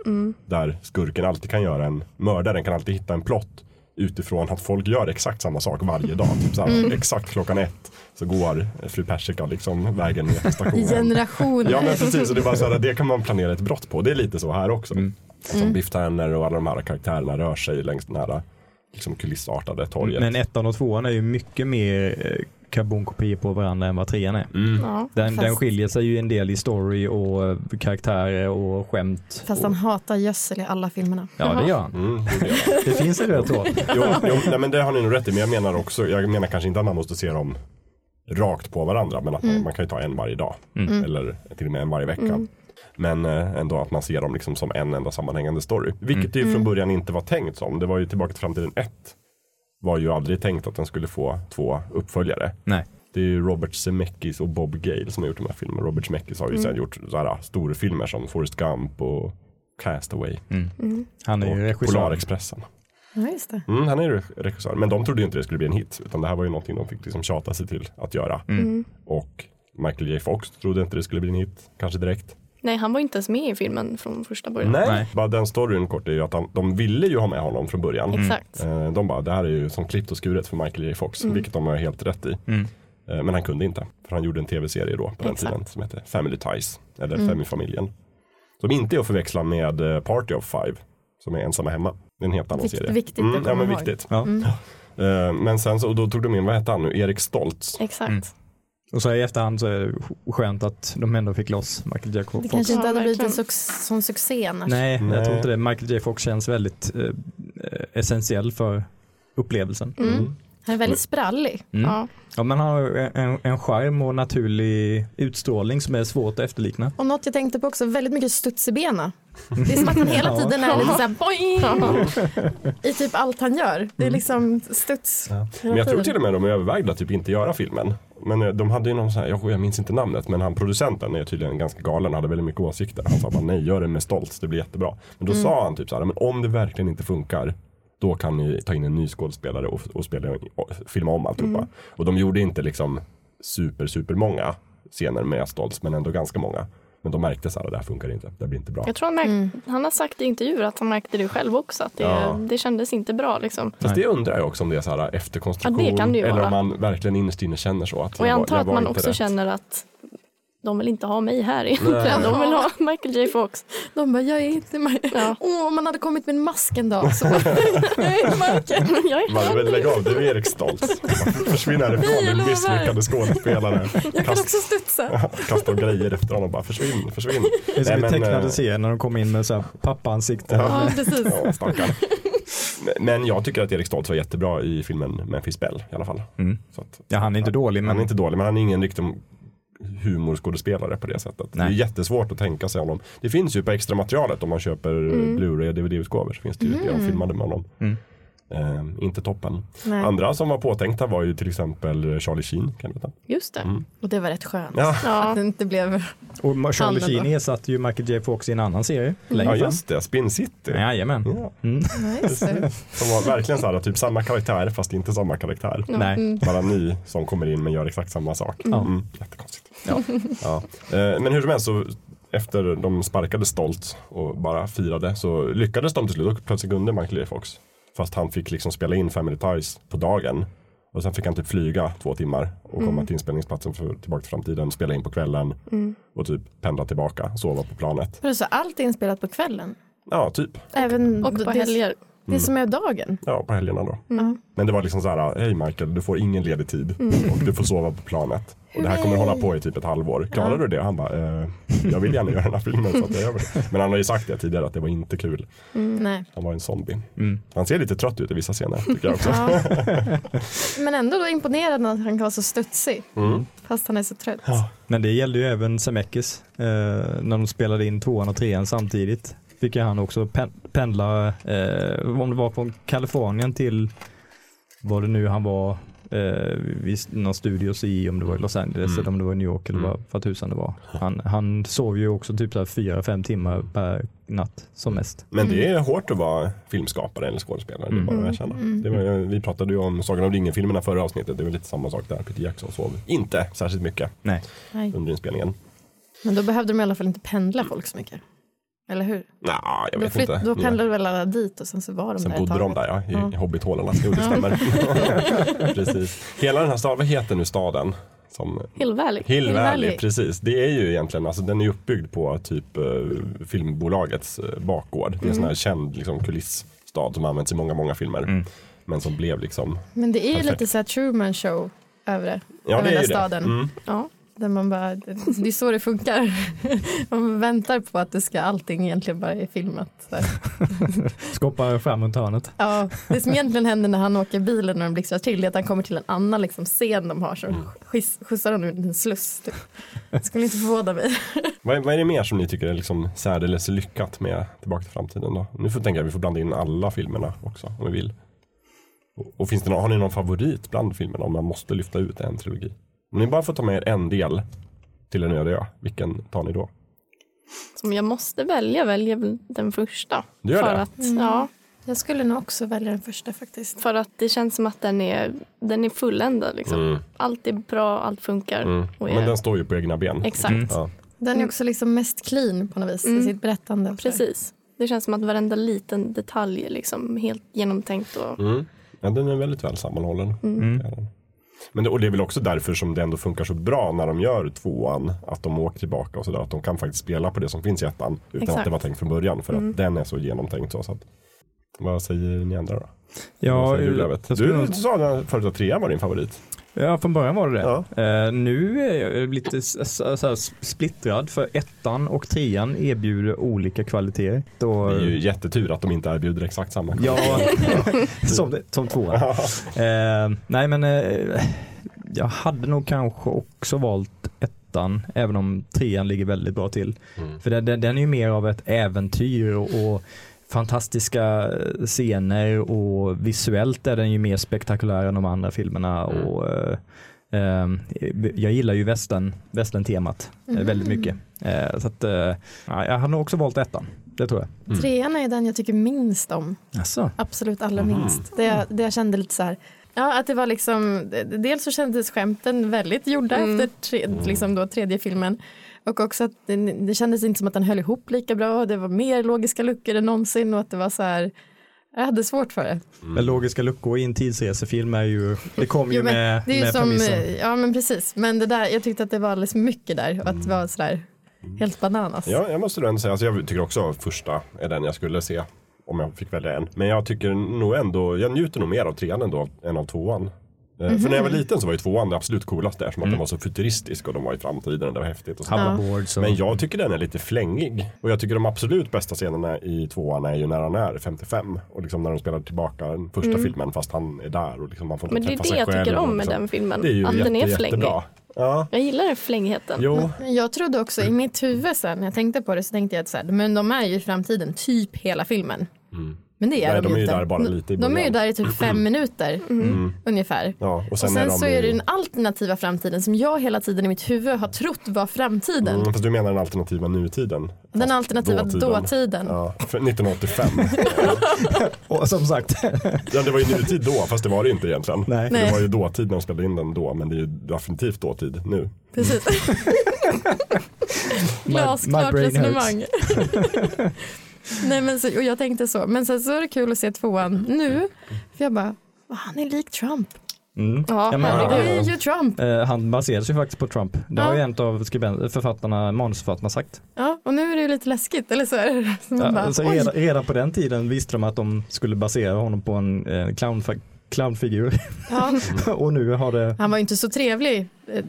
Där skurken alltid kan göra en, mördaren kan alltid hitta en plott utifrån att folk gör exakt samma sak varje dag. Typ så här, Exakt klockan ett så går fru Persika liksom vägen ner till stationen. generationer. Ja men precis, och det, är bara så här, det kan man planera ett brott på. Det är lite så här också. Mm. Alltså, Biff Tanner och alla de här karaktärerna rör sig längs den här liksom, kulissartade torget. Men ettan och tvåan är ju mycket mer eh, karbonkopior på varandra än vad trean är. Mm. Ja. Den, Fast- den skiljer sig ju en del i story och eh, karaktärer och skämt. Fast och, han hatar gödsel i alla filmerna. Ja det gör han. Mm, det det. Det finns en röd tråd. jo, jo, nej, men det har ni nog rätt i. Men jag menar också, jag menar kanske inte att man måste se dem rakt på varandra. Men att man, man kan ju ta en varje dag. Mm. Eller till och med en varje vecka. Men eh, ändå att man ser dem liksom som en enda sammanhängande story. Vilket det ju från början inte var tänkt som. Det var ju Tillbaka till framtiden 1. Var ju aldrig tänkt att den skulle få två uppföljare. Nej. Det är ju Robert Zemeckis och Bob Gale som har gjort de här filmerna. Robert Zemeckis har ju sen gjort sådana storfilmer som Forrest Gump och Castaway Han är ju regissör. Polarexpressen. Ja, just det. Mm, han är ju regissör. Men de trodde ju inte det skulle bli en hit. Utan det här var ju någonting de fick liksom tjata sig till att göra. Mm. Och Michael J Fox trodde inte det skulle bli en hit. Kanske direkt. Nej, han var inte ens med i filmen från första början. Nej. Nej. Bara den storyn kort är ju att han, de ville ju ha med honom från början. Exakt. Eh, De bara, det här är ju som klippt och skuret för Michael J Fox. Vilket de har helt rätt i. Mm. Eh, Men han kunde inte. För han gjorde en tv-serie då på den Exakt. tiden. Som hette Family Ties. Eller Femmifamiljen. Som inte är att förväxla med eh, Party of Five. Som är ensamma hemma. Det är en helt annan Vikt- serie. viktigt mm, ja, men viktigt. Ja. Eh, Men sen så, och då tog de in, vad hette han nu, Erik Stoltz. Exakt. Och så i efterhand så är det skönt att de ändå fick loss Michael J. Det Fox. kanske inte hade blivit en suc- sån succé annars. Nej, Nej. jag tror inte det. Michael J. Fox känns väldigt eh, eh, essentiell för upplevelsen. Mm. Han är väldigt sprallig. Mm. Ja. Ja, man har en, en charm och naturlig utstrålning som är svårt att efterlikna. Och något jag tänkte på också, väldigt mycket studs i bena. Det är som att han hela tiden är lite såhär boing i typ allt han gör. Det är liksom studs. Ja. Men jag tror till och med de övervägde att typ inte göra filmen. Men eh, de hade ju någon sån här, jag, minns inte namnet, men han producenten är tydligen ganska galen, hade väldigt mycket åsikter. Han sa bara nej, gör det med stolt, det blir jättebra. Men då sa han typ så här, men om det verkligen inte funkar, då kan ni ta in en ny skådespelare och, och spela, och filma om alltihopa. Och de gjorde inte liksom super, super många scener med Stoltz, men ändå ganska många. Men de märkte så här, det här funkar inte, det blir inte bra. Jag tror han, märk- han har sagt i intervjuer att han märkte det själv också. Att det, Ja. det kändes inte bra liksom. Fast det undrar jag också om det är så här efterkonstruktion. Ja, det kan det ju eller vara. om man verkligen innerst inne känner så. Att Och jag var- antar att man också rätt. känner att de vill inte ha mig här egentligen. De vill ha Michael J Fox. De bara, jag är inte Michael. Ja. Åh, om man hade kommit med en mask en dag så [LAUGHS] jag är Michael. [LAUGHS] Jag är Man vill lägga av, du är Erik Stoltz. Försvinn härifrån din lovar. misslyckade skådespelare. Jag kan Kast, också studsa. [LAUGHS] kastar grejer efter honom bara försvinn, försvinn. Det är som i Nej, men, tecknade eh, serier när de kom in med så här pappaansikte. Ja, precis. Ja. Men- Men jag tycker att Erik Stoltz var jättebra i filmen Memphis Bell i alla fall. Mm. Så att, Ja, han är inte dålig men han är inte dålig, men han är ingen riktig humorskådespelare på det sättet. Det är Nej. jättesvårt att tänka sig honom. Det finns ju på extra materialet om man köper mm. Blu-ray och DVD-utgåvor så finns det ju det de filmade med honom. Mm. Eh, inte toppen. Nej. Andra som var påtänkta var ju till exempel Charlie Sheen. Kan du veta? Just det. Mm. Och det var rätt skönt. Ja. [LAUGHS] Att det inte blev... Och Charlie. Sheen ersatte ju Michael J Fox i en annan serie. längre ja, just det. Spin City. Jajamän. Ja. Mm. Nice. [LAUGHS] Som var verkligen så här, typ samma karaktär fast inte samma karaktär. Nej. Bara ny som kommer in men gör exakt samma sak. Ja. Mm, jättekonstigt. Ja. Ja. Eh, Men hur som helst så efter de sparkade stolt och bara firade så lyckades de till slut och plötsligt kunde Michael J Fox. Fast han fick liksom spela in Family Ties på dagen. Och sen fick han typ flyga två timmar och komma till inspelningsplatsen för Tillbaka till framtiden, spela in på kvällen och typ pendla tillbaka, sova på planet. Men så allt är inspelat på kvällen? Ja, typ. Även Och på helger. Det som är dagen? Ja, på helgerna då. Ja. Men det var liksom så här, hej Michael, du får ingen ledig tid och du får sova på planet. Och det här kommer hålla på i typ ett halvår. Klarar du det? Han bara, eh, jag vill gärna göra den här filmen så att jag gör det. Men han har ju sagt det tidigare att det var inte kul. Nej. Han var en zombie. Mm. Han ser lite trött ut i vissa scener tycker jag också. Ja. [LAUGHS] Men ändå då imponerad att han kan vara så studsig. Mm. Fast han är så trött. Ja. Men det gällde ju även Zemeckis. Eh, när de spelade in tvåan och trean samtidigt. Fick han också pen- pendla, eh, om det var från Kalifornien till vad det nu han var, eh, vid någon studios i, om det var i Los Angeles Mm. eller om det var i New York eller Mm. vad tusan det var. Han, han sov ju också typ så här fyra, fem timmar per natt som mest. Men det är hårt att vara filmskapare eller skådespelare. Det är bara att erkänna. Det var, vi pratade ju om Sagan om ringen-filmerna förra avsnittet. Det väl lite samma sak där. Peter Jackson sov inte särskilt mycket Nej. Nej. under inspelningen. Men då behövde de i alla fall inte pendla folk så mycket. Eller hur? Nah, jag Då, vet flytt, inte. då pendlade väl alla dit och sen så var de Sen där ett bodde de där ja, i, i hobbithålorna. Jo, det stämmer. [LAUGHS] [LAUGHS] precis. Hela den här staden, vad heter nu staden? Som Hill Valley. Hill Hill Valley, Valley. precis. Det är ju egentligen, alltså den är uppbyggd på typ eh, filmbolagets eh, bakgård. Det är en sån här känd liksom, kulissstad som används i många, många filmer. Mm. Men som blev liksom, Men det är ju Perfekt. lite så här Truman show över det. ja över det är den ju där det. staden. Mm. Ja. Där man bara, det, det är så det funkar. [LAUGHS] Man väntar på att det ska allting egentligen bara är filmat. [LAUGHS] Skåpar fram runt hörnet. Ja, det som egentligen händer när han åker bilen när de blixtrar till är att han kommer till en annan liksom, scen de har så Mm. skjuts, skjutsar honom ut i en sluss. Typ. Det skulle inte förvåna mig. [LAUGHS] Vad, är- vad är det mer som ni tycker är liksom särdeles lyckat med Tillbaka till framtiden då? Nu får jag tänka att vi får blanda in alla filmerna också om vi vill. Och, och finns det någon, har ni någon favorit bland filmerna om man måste lyfta ut en trilogi? Om ni bara får ta med er en del till en öde ö, vilken tar ni då? Som jag måste välja väljer väl den första. Du gör för det? Att, ja, Jag skulle nog också välja den första faktiskt. för att det känns som att den är, den är fulländad. Liksom. Mm. Allt är bra, allt funkar. Mm. Och Men är, den står ju på egna ben. Exakt, Mm. Ja. Den är också liksom mest clean på något vis i Mm. sitt berättande. precis. Det känns som att varenda liten detalj är liksom helt genomtänkt. Och, Mm. Ja, den är väldigt väl sammanhållen. Mm. Men det, och det är väl också därför som det ändå funkar så bra när de gör tvåan. Att de åker tillbaka och sådär. Att de kan faktiskt spela på det som finns i ettan. Utan Exakt. att det var tänkt från början. För att den är så genomtänkt. Så, så att, vad säger ni andra då? Ja, säger du, Lövet? du nog- sa förut att trean var din favorit. Ja, från början var det det. Ja. Eh, nu är jag lite så splittrad för ettan och trean erbjuder olika kvaliteter. Då, Det är ju jättetur att de inte erbjuder exakt samma. Ja, [LAUGHS] [LAUGHS] som, som tvåan. Eh, nej men eh, jag hade nog kanske också valt ettan ettan, även om trean ligger väldigt bra till. Mm. För den, den, den är ju mer av ett äventyr och, och fantastiska scener och visuellt är den ju mer spektakulär än de andra filmerna. Mm. Och, eh, eh, jag gillar ju västern, västern-temat eh, Mhm. väldigt mycket. Eh, så att, eh, ja, jag hade nog också valt ettan, det tror jag. Mm. Trean är den jag tycker minst om. Alltså. Absolut allra Mhm. minst. Det, jag- det jag kände lite så här. Ja, att det var liksom, dels så kändes skämten väldigt gjorda Mm. efter tre, liksom då, tredje filmen. Och också att det, det kändes inte som att den höll ihop lika bra. Det var mer logiska luckor än någonsin och att det var så här. Jag hade svårt för det. Men logiska luckor i en tidsresefilm är ju, [LAUGHS] det kommer ju Jo, med, det är ju med som, premissen. ja men precis. Men det där, jag tyckte att det var alldeles mycket där och att det var sådär helt bananas. Ja, jag måste ändå säga, alltså jag tycker också första är den jag skulle se. Om jag fick välja en. Men jag tycker nog ändå, jag njuter nog mer av trean ändå än av tvåan. Eh, För när jag var liten så var ju tvåan det absolut coolaste eftersom att den var så futuristisk och de var i framtiden och det var häftigt. Och så. Och, Men jag tycker den är lite flängig. Och jag tycker de absolut bästa scenerna i tvåan är ju när han är 55. Och liksom när de spelar tillbaka den första filmen fast han är där och liksom man får inte Men det är det jag tycker om med liksom. den filmen. Det är ju att jätte, den är flängig. jättebra. Ja, Jag gillar den flängigheten. jo. Jag trodde också i mitt huvud sen när jag tänkte på det så tänkte jag att så här, men de är ju i framtiden typ hela filmen. Men det är Nej, de, de är ju inte. där bara lite i de är ju början. där i typ fem minuter ungefär. Ja, och sen, och sen är de så är det i- den alternativa framtiden som jag hela tiden i mitt huvud har trott var framtiden. Mm, fast du menar den alternativa nutiden? Den alternativa dåtiden. dåtiden. Ja, för 1985. [LAUGHS] och som sagt, [LAUGHS] ja, det var ju nutid då, fast det var det inte egentligen. Nej. Det var ju dåtid när de spelade in den då, men det är ju definitivt dåtid nu. Precis. [LAUGHS] Glasklart resonemang. Nej men så, och jag tänkte så, men sen så är det kul att se tvåan nu. För jag bara, "Va, han är lik Trump. mm. Ja, Ja, men- herregud. är ju Trump. Eh, han baseras ju faktiskt på Trump. Det Ja. har ju en av författarna, manusförfattarna sagt. Ja, och nu är det ju lite läskigt, eller så är det så Ja, bara, redan, redan på den tiden visste de att de skulle basera honom på en eh, clown, clownfigur. Ja, [LAUGHS] och nu har det han var ju inte så trevlig, eh,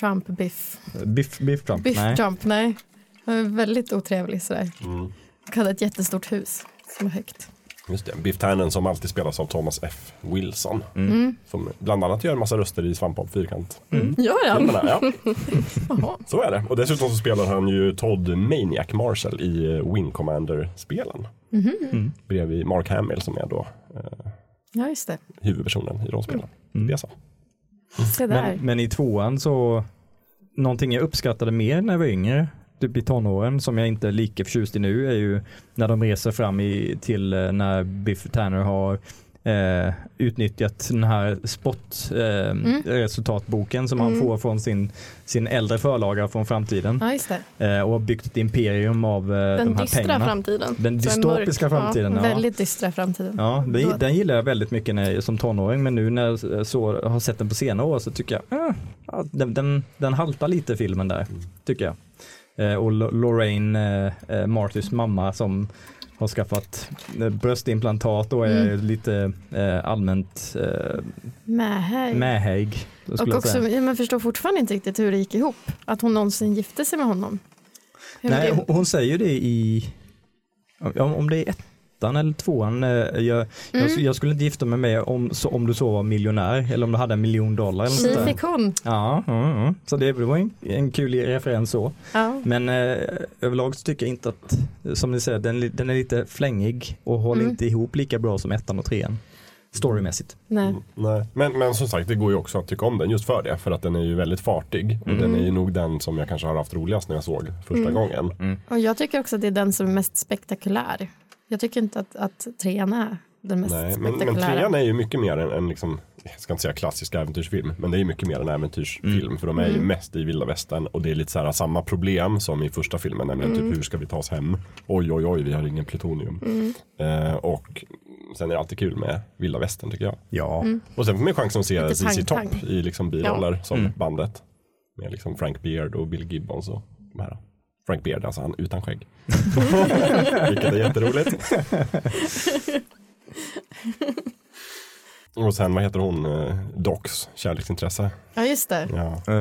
Trump Biff. Biff, Biff Trump. Biff Nej. Trump, nej. Han var väldigt otrevlig sådär. Mm. Och hade ett jättestort hus som var högt. Just det, Biff Tannen som alltid spelas av Thomas F. Wilson. Mm. Som bland annat gör en massa röster i Svampbob Fyrkant. Gör han? Ja, [LAUGHS] Jaha. så är det. Och dessutom så spelar han ju Todd Maniac Marshall i eh, Wing Commander-spelen. Mm. Bredvid Mark Hamill som är då eh, Ja, just det. huvudpersonen i rollspelen. Mm. Det är så. Men, men i tvåan så, någonting jag uppskattade mer när jag var yngre, typ i tonåren, som jag inte är lika förtjust i nu, är ju när de reser fram i, till eh, när Biff Tanner har eh, utnyttjat den här sportresultatboken som han Mm. får från sin, sin äldre förlaga från framtiden Ja, just det. eh, och har byggt ett imperium av eh, Den de här dystra pengarna. framtiden. Den dystopiska mörk. framtiden. Ja. Väldigt dystra framtiden. Ja, den, Då- den gillar jag väldigt mycket när, som tonåring men nu när jag så, har sett den på senare år så tycker jag eh, ja, den, den, den haltar lite filmen där, tycker jag. Eh, och Lo- Lorraine, eh, eh, Martys mamma som har skaffat bröstimplantat och är Mm. lite allmänt eh, Mähä. mähäig. så Och också, man förstår fortfarande inte riktigt hur det gick ihop. Att hon någonsin gifte sig med honom. Hur Nej, hon, hon säger det i, om, om det är ettan eller tvåan, eh, jag, jag, Mm. jag skulle inte gifta mig med om, så, om du så var miljonär eller om du hade en miljon dollar. Eller Tji fick hon. Ja, mm, mm. så det var en, en kul referens så. Ja. Men eh, överlag så tycker jag inte att, som ni säger, den, den är lite flängig och håller Mm. inte ihop lika bra som ettan och trean. Storymässigt. Nej. Nej. Men, men som sagt, det går ju också att tycka om den just för det. För att den är ju väldigt fartig. Och Mm. den är ju nog den som jag kanske har haft roligast när jag såg första Mm. gången. Och jag tycker också att det är den som är mest spektakulär. Jag tycker inte att, att trean är den mest Nej, men, men trean är ju mycket mer en, en liksom, jag ska inte säga klassisk äventyrsfilm, men det är mycket mer en äventyrsfilm. Mm. För de är ju Mm. mest i vilda västern och det är lite så här samma problem som i första filmen, nämligen Mm. typ hur ska vi ta oss hem? Oj, oj, oj, vi har ingen plutonium. Mm. Eh, och sen är det alltid kul med vilda västern tycker jag. Ja. Mm. Och sen får man chansen att se ZZ Top i liksom biroller som Mm. bandet. Med liksom Frank Beard och Bill Gibbons och de här. Frank Beard, alltså han utan skägg. [LAUGHS] Vilket är jätteroligt. [LAUGHS] Och sen, vad heter hon? Eh, Docs kärleksintresse. Ja, just det. Ja.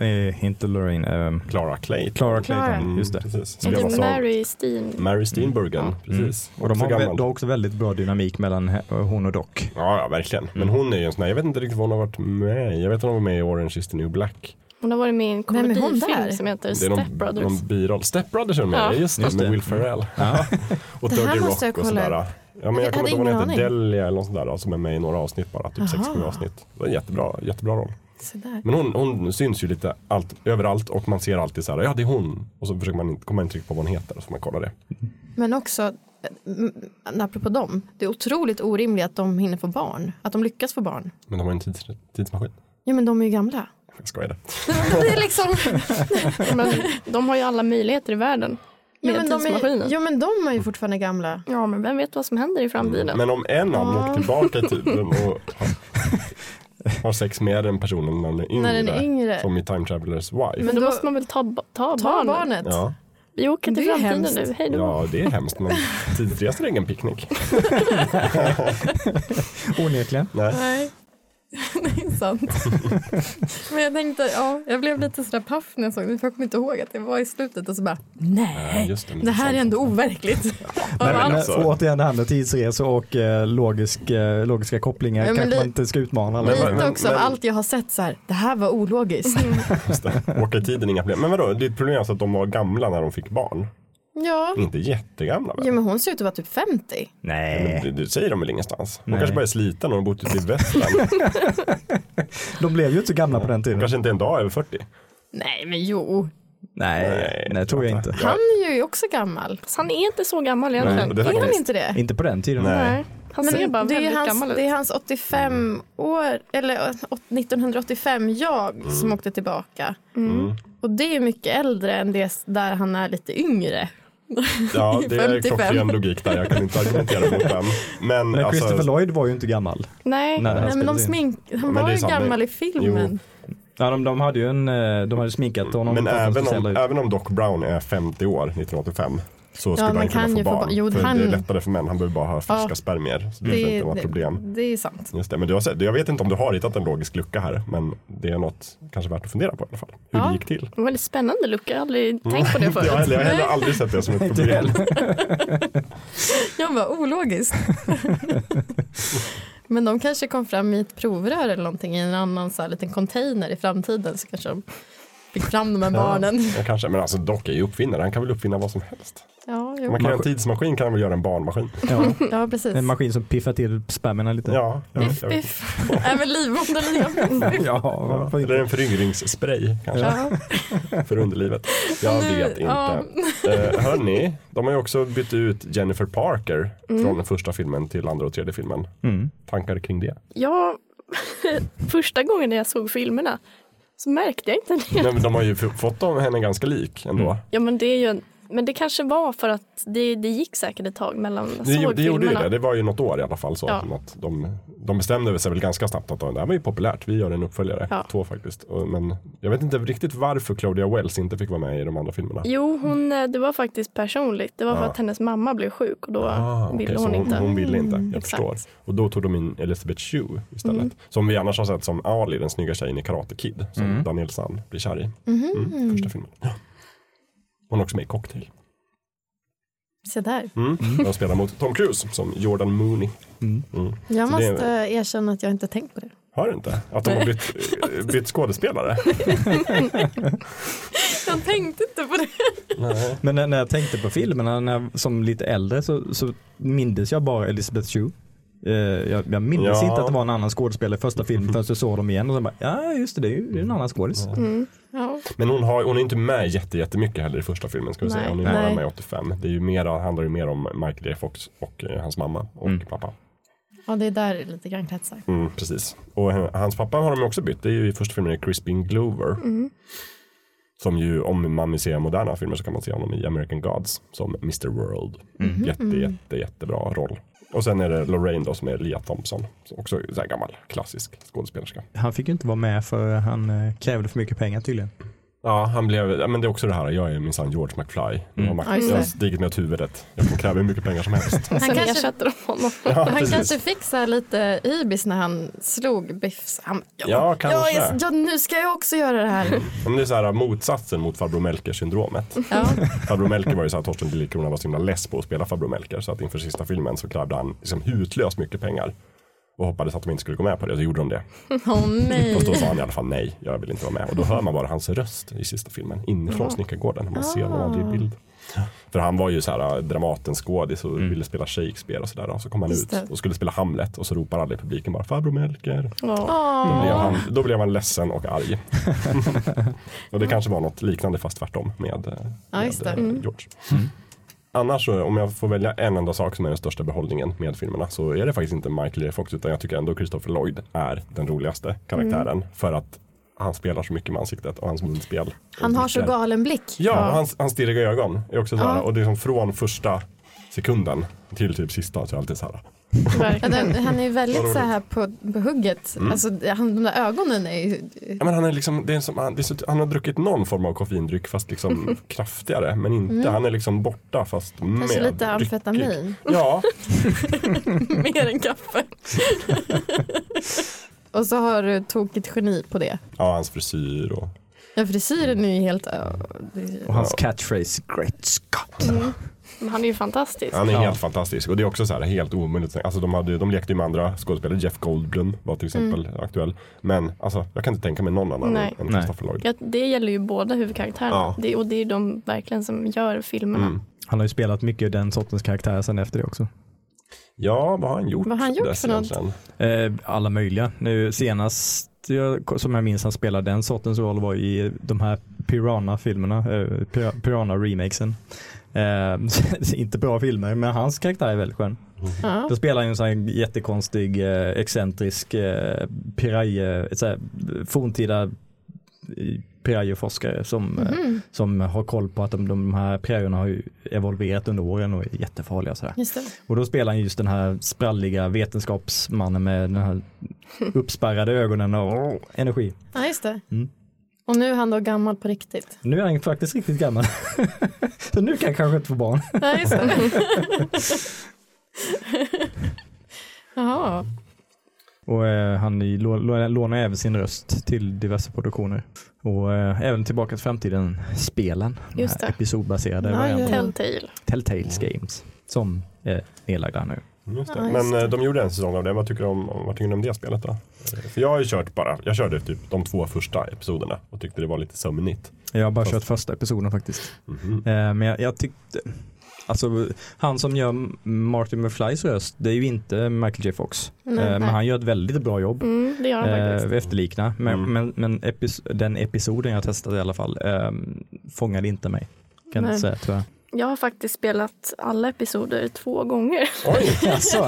Uh, inte Lorraine, eh, Clara Clayton. Clara. Clayton, Mm, just det. Precis. Inte av Mary Steen. Mary Steenburgen. Ja. Precis. Och de Också har, gammal. också väldigt bra dynamik mellan hon och Doc. Ja, ja, verkligen. Men Mm. hon är ju en sån här, jag vet inte riktigt vad hon har varit med. Jag vet att hon var med i Orange is the new black. Hon har varit med i en hon komedifilm där? som heter Det är Step någon, Brothers. någon biroll. Step Brothers är de med Ja. just det, med. Will Ferrell. Ja. och Det här Dirty måste jag Rock och kolla sådär. Ja, men Jag jag kommer inte ihåg vad hon heter. Delia eller något sånt där som är med i några avsnitt bara, typ Aha. 6-7 avsnitt. Det var en jättebra, jättebra roll. Så där. Men hon, hon syns ju lite allt, överallt och man ser alltid så här, ja det är hon. Och så försöker man inte komma intryck på vad hon heter och så får man kolla det. Men också, eh, m- apropå dem, det är otroligt orimligt att de hinner få barn. Att de lyckas få barn. Men de har en tids, tidsmaskin. Ja men de är ju gamla. Jag skojade. Det är liksom, [LAUGHS] Men de har ju alla möjligheter i världen ja, med men de är, ja men de är ju fortfarande gamla. Ja, men vem vet vad som händer i framtiden? Men om en av dem Ja. åker tillbaka i tiden och har, har sex med den personen när den är yngre. När den är yngre. Som i Time Travelers Wife. Men då, då- måste man väl ta, ta, Ta barnet? barnet. Ja. Vi åker till framtiden hemskt. nu, hej då. ja, det är hemskt men tidsresor är ingen picknick. [LAUGHS] Onekligen. Nej. Nej, [LAUGHS] det är sant. [LAUGHS] Men jag tänkte, ja, jag blev lite sådär paff när jag såg det. För jag kommer inte ihåg att det var i slutet och så bara, Ja, nej, just det, det här är ändå overkligt. [LAUGHS] Men, men men alltså- återigen det här med tidsresor och eh, logisk, eh, logiska kopplingar Ja, men kanske man inte ska utmana alla. Men- Lite också av men- allt jag har sett så här, det här var ologiskt. Just det. Åka i tiden, inga problem. Men vadå, ditt problem är alltså att de var gamla när de fick barn? Ja, Inte jättegamla väl? ja men hon ser ut att vara typ 50. Men Nej, det, det säger de väl ingenstans? Hon Nej. kanske bara är sliten och har bott ute i västern. [LAUGHS] de blev ju inte så gamla på den Hon tiden. kanske inte en dag över 40. Nej men jo, Nej, nej, Nej, tror jag inte. Ja. han är ju också gammal. Så han är inte så gammal egentligen. Nej, det är Är han inte det? Inte på den tiden. Nej. Nej. Han ser bara det, är väldigt hans, gammal ut. det är hans 85 år, eller eh, 1985 jag som åkte tillbaka. Mm. Och det är mycket äldre än det där han är lite yngre. [LAUGHS] Ja, det är 55. klockren logik där. Jag kan inte argumentera mot den. Men, Men alltså, Christopher Lloyd var ju inte gammal. Nej, Nej. Nej, men de smink, han Men var det är ju gammal i filmen. Ja, de, de hade ju en, eh, de hade sminkat honom. men även om, även om Doc Brown är 50 år 1985 så skulle man han kunna få barn. Jo, för han- Det är lättare för män, han behöver bara ha friska Ja. spermier. Så det, Det, är inte något problem. det är sant. Just det, men du har sett, jag vet inte om du har hittat en logisk lucka här, men det är något kanske värt att fundera på i alla fall. Hur Ja. det gick till. en väldigt spännande look. Jag har aldrig tänkt på det [LAUGHS] Jag förut. heller, jag har heller aldrig sett det som ett [LAUGHS] problem. Jag var ologiskt. [LAUGHS] Men de kanske kom fram i ett provrör eller någonting i en annan så här, liten container i framtiden så kanske de fick fram de här barnen. Ja, kanske, men alltså Doc är ju uppfinnare, han kan väl uppfinna vad som helst. Ja, jo. Man kan göra en tidsmaskin kan han väl göra en barnmaskin. Ja, ja precis. en maskin som piffar till spermierna lite. Ja, jag, Biff, jag vet. biff. Även ja varför Eller en föryngringsspray kanske Ja. för underlivet. Jag Nu- vet inte. ja. Eh, hörni, de har ju också bytt ut Jennifer Parker från den första filmen till andra och tredje filmen. Mm. Tankar kring det? Ja, [LAUGHS] första gången när jag såg filmerna så märkte jag inte det. Nej, men de har ju fått dem henne ganska lik ändå. Mm. Ja, men det är ju en, men det kanske var för att det, det gick säkert ett tag mellan jag Det, såg det gjorde ju det, det var ju något år i alla fall. Så Ja. att de, de bestämde sig väl ganska snabbt att det här var ju populärt, vi gör en uppföljare. Ja. Två faktiskt. Men jag vet inte riktigt varför Claudia Wells inte fick vara med i de andra filmerna. Jo, hon, eh, det var faktiskt personligt. Det var för Ja. att hennes mamma blev sjuk och då Ah, ville så hon inte. Hon ville inte, jag exakt. förstår. Och då tog de in Elizabeth Shue istället. Mm. Som vi annars har sett som Ali, den snygga tjejen i Karate Kid. Som Mm. Daniel San blir kär i. Mm, första filmen. Hon är också med i Cocktail. Se där. Mm. De spelar mot Tom Cruise som Jordan Mooney. Mm. Mm. Jag Så det är- måste erkänna att jag inte tänkt på det. Har du inte? Att de har bytt, eh, bytt skådespelare? [LAUGHS] Jag tänkte inte på det. Nej. Men när, när jag tänkte på filmerna när jag, som lite äldre så, så mindes jag bara Elizabeth Shue. Eh, jag, jag minns Ja. inte att det var en annan skådespelare i första filmen förrän jag såg dem igen och så bara, ja just det, det är ju en annan skådis. Mm. Ja. Men hon, har, hon är inte med jätte, jättemycket heller i första filmen ska vi säga. Hon är bara med i 85. Det är ju mera, handlar ju mer om Michael J Fox och eh, hans mamma och Mm. pappa. ja, det är där det lite grann kretsar. Mm, precis. Och eh, hans pappa har de ju också bytt. Det är ju i första filmen är Crispin Glover. Som ju, om man vill se moderna filmer så kan man se honom i American Gods som Mr World. Jätte, jätte, jättebra roll. Och sen är det Lorraine då som är Lia Thompson. Också så gammal klassisk skådespelerska. Han fick ju inte vara med för han eh, krävde för mycket pengar tydligen. Ja, han blev, ja, men det är också det här, jag är minsann George McFly. Jag har, Ja, jag har stigit mig åt huvudet. Jag kan kräva hur mycket pengar som helst. Han kanske- ersätter de honom. [LAUGHS] Ja, Han precis. kanske fick så lite ibis när han slog Biff. Han, Ja, kanske. jag är, ja, nu ska jag också göra det här. Men det är så här motsatsen mot farbror Melker syndromet. Ja. Farbror Melker var ju så här, Torsten Liljekrona var så himla less på att spela farbror Melker så att inför sista filmen så krävde han liksom hutlöst mycket pengar. Och hoppades att de inte skulle gå med på det. Och så gjorde de det. [LAUGHS] Åh nej. Och då sa han i alla fall nej, jag vill inte vara med. Och då hör man bara hans röst i sista filmen inifrån Ja. snickargården. Man ser honom aldrig i bild. För han var ju så här äh, Dramatenskådis och ville spela Shakespeare och sådär. Och så kom han Just ut det. och skulle spela Hamlet och så ropar alla i publiken bara farbror Melker. Ja. Då blev, han, då blev han ledsen och arg. [LAUGHS] och det kanske var något liknande fast tvärtom med, eh, Ja, just med det. eh, Mm. Annars så, om jag får välja en enda sak som är den största behållningen med filmerna så är det faktiskt inte Michael J. Fox utan jag tycker ändå Christopher Lloyd är den roligaste karaktären Mm. för att han spelar så mycket med ansiktet och hans munspel. Han har så galen blick. Ja, och hans, hans stirriga ögon är också så här, Ja. och det är som från första sekunden till typ sista så är alltid så här. Ja, den, han är ju väldigt så här på, på hugget. Mm. Alltså, han, de där ögonen är ju... Ja, men han, är liksom, det är som, han, är han har druckit någon form av koffeindryck fast liksom [LAUGHS] kraftigare. Men inte, Mm. han är liksom borta fast Kanske med lite dryckig. amfetamin. Ja, [LAUGHS] Mer än kaffe. Och så har du tokigt geni på det. ja, hans frisyr och Ja, frisyren är ju helt... Och hans catchphrase, Great Scott. Mm. Men han är ju fantastisk. Han är Ja. helt fantastisk och det är också så här helt omöjligt. Alltså de, hade, de lekte ju med andra skådespelare. Jeff Goldblum var till exempel aktuell. Men alltså, jag kan inte tänka mig någon annan Nej. än. Christopher Lloyd. Ja, det gäller ju båda huvudkaraktärerna. Ja. Det, och det är de verkligen som gör filmerna. Mm. Han har ju spelat mycket den sortens karaktär sen efter det också. Ja, vad har han gjort? Vad har han gjort för något? Eh, alla möjliga. Nu senast jag, som jag minns han spelade den sortens roll var i de här Piranha-filmerna, eh, Pir- Piranha-remakesen. Eh, [LAUGHS] inte bra filmer, men hans karaktär är väldigt skön. Ja. Då spelar han ju en sån här jättekonstig, eh, excentrisk eh, här, forntida pirayeforskare som, Mhm, som har koll på att de, de här pirayorna har ju evolverat under åren och är jättefarliga. Så här. Just det. Och då spelar han just den här spralliga vetenskapsmannen med den här [LAUGHS] uppspärrade ögonen och åh, energi. Ja, just det. Mm. Och nu är han då gammal på riktigt. Nu är han faktiskt riktigt gammal. [LAUGHS] så nu kan han kanske inte få barn. Ja, just det. [LAUGHS] Jaha. Och eh, han lånar även sin röst till diverse produktioner. Och eh, även Tillbaka till framtiden spelen. de Just det. Episodbaserade ja. Telltale. Telltales Games. Som är nedlagda nu. Just det. Ja, just Men eh, de gjorde en säsong av det. Vad tycker du om, vad tycker du om det spelet då? Eh, För jag har ju kört bara, jag körde typ de två första episoderna och tyckte det var lite sömnigt. Jag har bara Fast- kört första episoden faktiskt. Mhm. Eh, men jag, jag tyckte, alltså han som gör Martin McFlys röst, det är ju inte Michael J Fox. Nej, Eh, men han gör ett väldigt bra jobb. Mm, det gör han Eh, faktiskt. efterlikna. Men, Mm. men, men epis- den episoden jag testade i alla fall eh, fångade inte mig. Kan Nej. inte säga tyvärr. Jag har faktiskt spelat alla episoder två gånger. Oj! [LAUGHS] Alltså.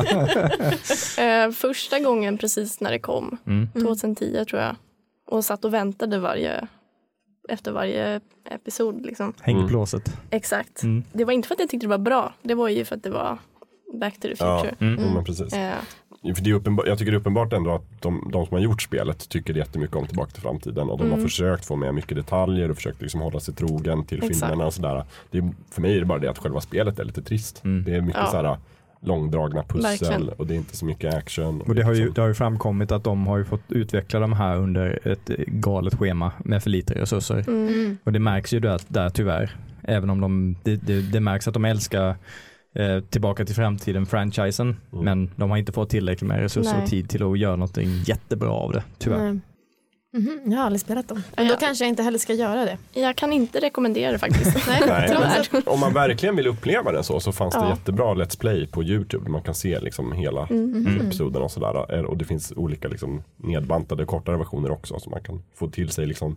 Eh, första gången precis när det kom, mm. 2010 tror jag. Och satt och väntade varje, efter varje episod. Liksom. Häng Mm. Exakt. Mm. Det var inte för att jag tyckte det var bra, det var ju för att det var Back to the Ja. Future. Mm. Jo, men precis. Eh, För det är uppenbar, jag tycker det är uppenbart ändå att de, de som har gjort spelet tycker jättemycket om Tillbaka till framtiden och de har Mm. försökt få med mycket detaljer och försökt liksom hålla sig trogen till Exakt. filmerna och sådär. Det är, för mig är det bara det att själva spelet är lite trist. Mm. Det är mycket Ja. sådär långdragna pussel Verkligen. och det är inte så mycket action. Och det har, ju, liksom- det har ju framkommit att de har ju fått utveckla de här under ett galet schema med för lite resurser. mm. Och det märks ju där, där tyvärr. Även om de, det, det, det märks att de älskar eh, Tillbaka till framtiden-franchisen. Mm. Men de har inte fått tillräckligt med resurser Nej. och tid till att göra någonting jättebra av det. Tyvärr. Nej. Mhm, Jag har aldrig spelat dem. Men Ja. då kanske jag inte heller ska göra det. Jag kan inte rekommendera det faktiskt. [LAUGHS] Nej, Nej, om man verkligen vill uppleva den så så fanns det Ja. jättebra Let's Play på Youtube. Man kan se liksom hela Mm. episoden och sådär. Eh, Och det finns olika liksom nedbantade kortare versioner också så man kan få till sig liksom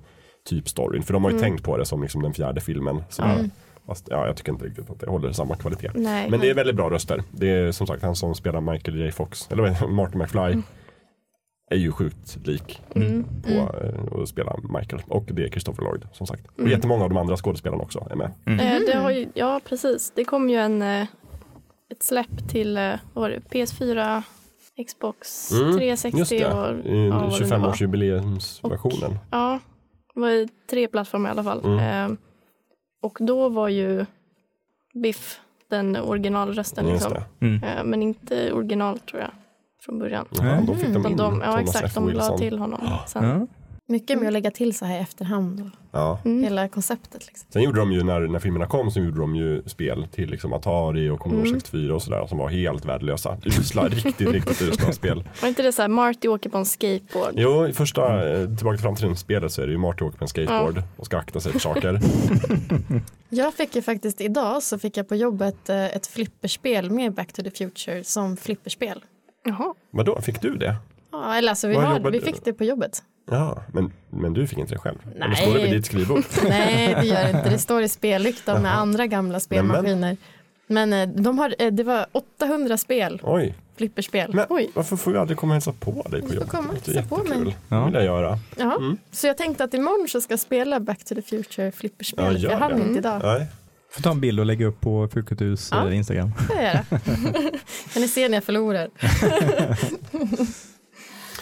typ storyn. För de har ju tänkt på det som liksom den fjärde filmen. Sådär. Mm. Fast ja, jag tycker inte riktigt att det håller samma kvalitet. Nej. Men det är väldigt bra röster. Det är som sagt han som spelar Michael J Fox, eller det? Martin McFly. Är ju sjukt lik Mm. på eh, att spela Michael. Och det är Christopher Lloyd som sagt. Och Mm. jättemånga av de andra skådespelarna också är med. Eh, det har ju, ja, precis. Det kom ju en, eh, ett släpp till eh, vad var det, PS4, Xbox Mm, 360 Just det, och ja, vad det nu var. 25-årsjubileumsversionen. Ja, det var ju tre plattformar i alla fall. Mm. Eh, och då var ju Biff den originalrösten. Liksom. det. Mm. Eh, men inte original tror jag från början. Jaha, då fick de in de, ja Thomas exakt, de la till honom sen. Ja. Mycket med att lägga till så här i efterhand och Ja. hela konceptet. Liksom. Sen gjorde de ju när, när filmerna kom så gjorde de ju spel till liksom Atari och Commodore Mm. 64 och sådär som var helt värdelösa. Usla, [LAUGHS] riktigt, riktigt usla spel. Var inte det så här Marty åker på en skateboard? Jo, i första eh, Tillbaka till framtiden-spelet så är det ju Marty åker på en skateboard och ska akta sig för saker. [LAUGHS] Jag fick ju faktiskt idag så fick jag på jobbet eh, ett flipperspel med Back to the Future som flipperspel. Jaha. Vadå, fick du det? Ja, eller alltså vi, Var har, jobbade vi du? fick det på jobbet. Ja, men, men du fick inte det själv? Eller Nej. står det vid ditt skrivbord? [LAUGHS] Nej, det gör det inte. Det står i spellyktan med andra gamla spelmaskiner. Men eh, de har, eh, det var 800 spel, Oj, flipperspel. men Oj. varför får vi aldrig komma och hälsa på dig på får jobbet? komma och Det är hälsa på mig. jättekul. Ja. Det vill jag göra. Ja. Mm. Så jag tänkte att imorgon så ska jag spela Back to the Future Ja, flipperspelet. gör jag hann det. inte idag. Nej. Får ta en bild och lägga upp på Fulkulturs Ja. eh, Instagram. Det kan [LAUGHS] ni se när jag förlorar? [LAUGHS]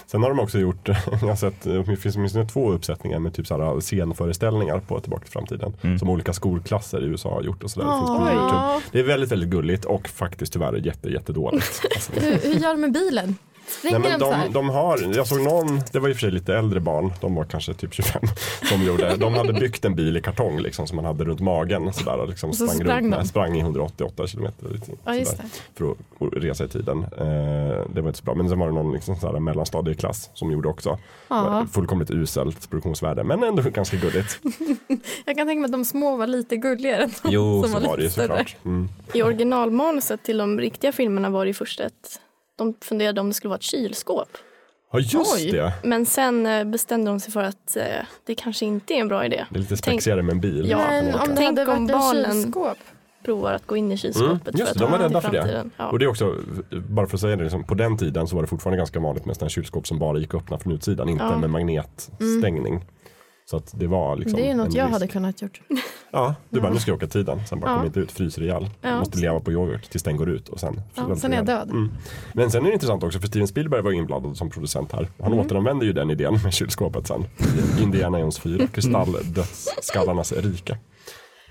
Sen har de också gjort, [LAUGHS] jag har sett, det finns åtminstone två uppsättningar med typ såhär scenföreställningar på Tillbaka till framtiden. Mm. Som olika skolklasser i USA har gjort och sådär. Det, finns på YouTube. Åh. det är väldigt, väldigt gulligt och faktiskt tyvärr jätte, jättedåligt. Alltså, Hur, hur gör de med bilen? Springer Nej, men här? de, de har, jag såg någon, det var i och för sig lite äldre barn, de var kanske typ [LAUGHS] 25, som gjorde, de hade byggt en bil i kartong liksom som man hade runt magen sådär, och liksom Och så sprang, sprang runt de. med, sprang i 188 kilometer liksom, Ja, sådär, det. för att resa i tiden. Eh, det var inte så bra, men sen var det någon liksom sådär mellanstadieklass som gjorde också. Ja. Fullkomligt uselt produktionsvärde, men ändå ganska gulligt. [LAUGHS] Jag kan tänka mig att de små var lite gulligare. än de Jo, som så var det ju lite större. såklart. Mm. I originalmanuset till de riktiga filmerna var det först ett de funderade om det skulle vara ett kylskåp. Ja, just Oj. det. Men sen eh, bestämde de sig för att eh, det kanske inte är en bra idé. Det är lite Tänk- spexigare med en bil. Ja, Men om det Tänk hade om varit barnen- kylskåp. Provar att gå in i kylskåpet Mm, just för det, att de var rädda för det. Ja. Och det är också, bara för att säga det, liksom, på den tiden så var det fortfarande ganska vanligt med sådana kylskåp som bara gick att öppna från utsidan, inte Ja. med magnetstängning. Så att det var liksom Det är något jag risk. hade kunnat gjort. Ja, du bara nu ska jag åka tiden, sen bara Ja. kommer inte ut, fryser ihjäl. Ja. Måste leva på yoghurt tills den går ut och sen Ja, sen är jag död. Mm. Men sen är det intressant också för Steven Spielberg var inblandad som producent här. Han Mm. återanvände ju den idén med kylskåpet sen. i Indiana Jones 4, [LAUGHS] Kristalldödsskallarnas rike.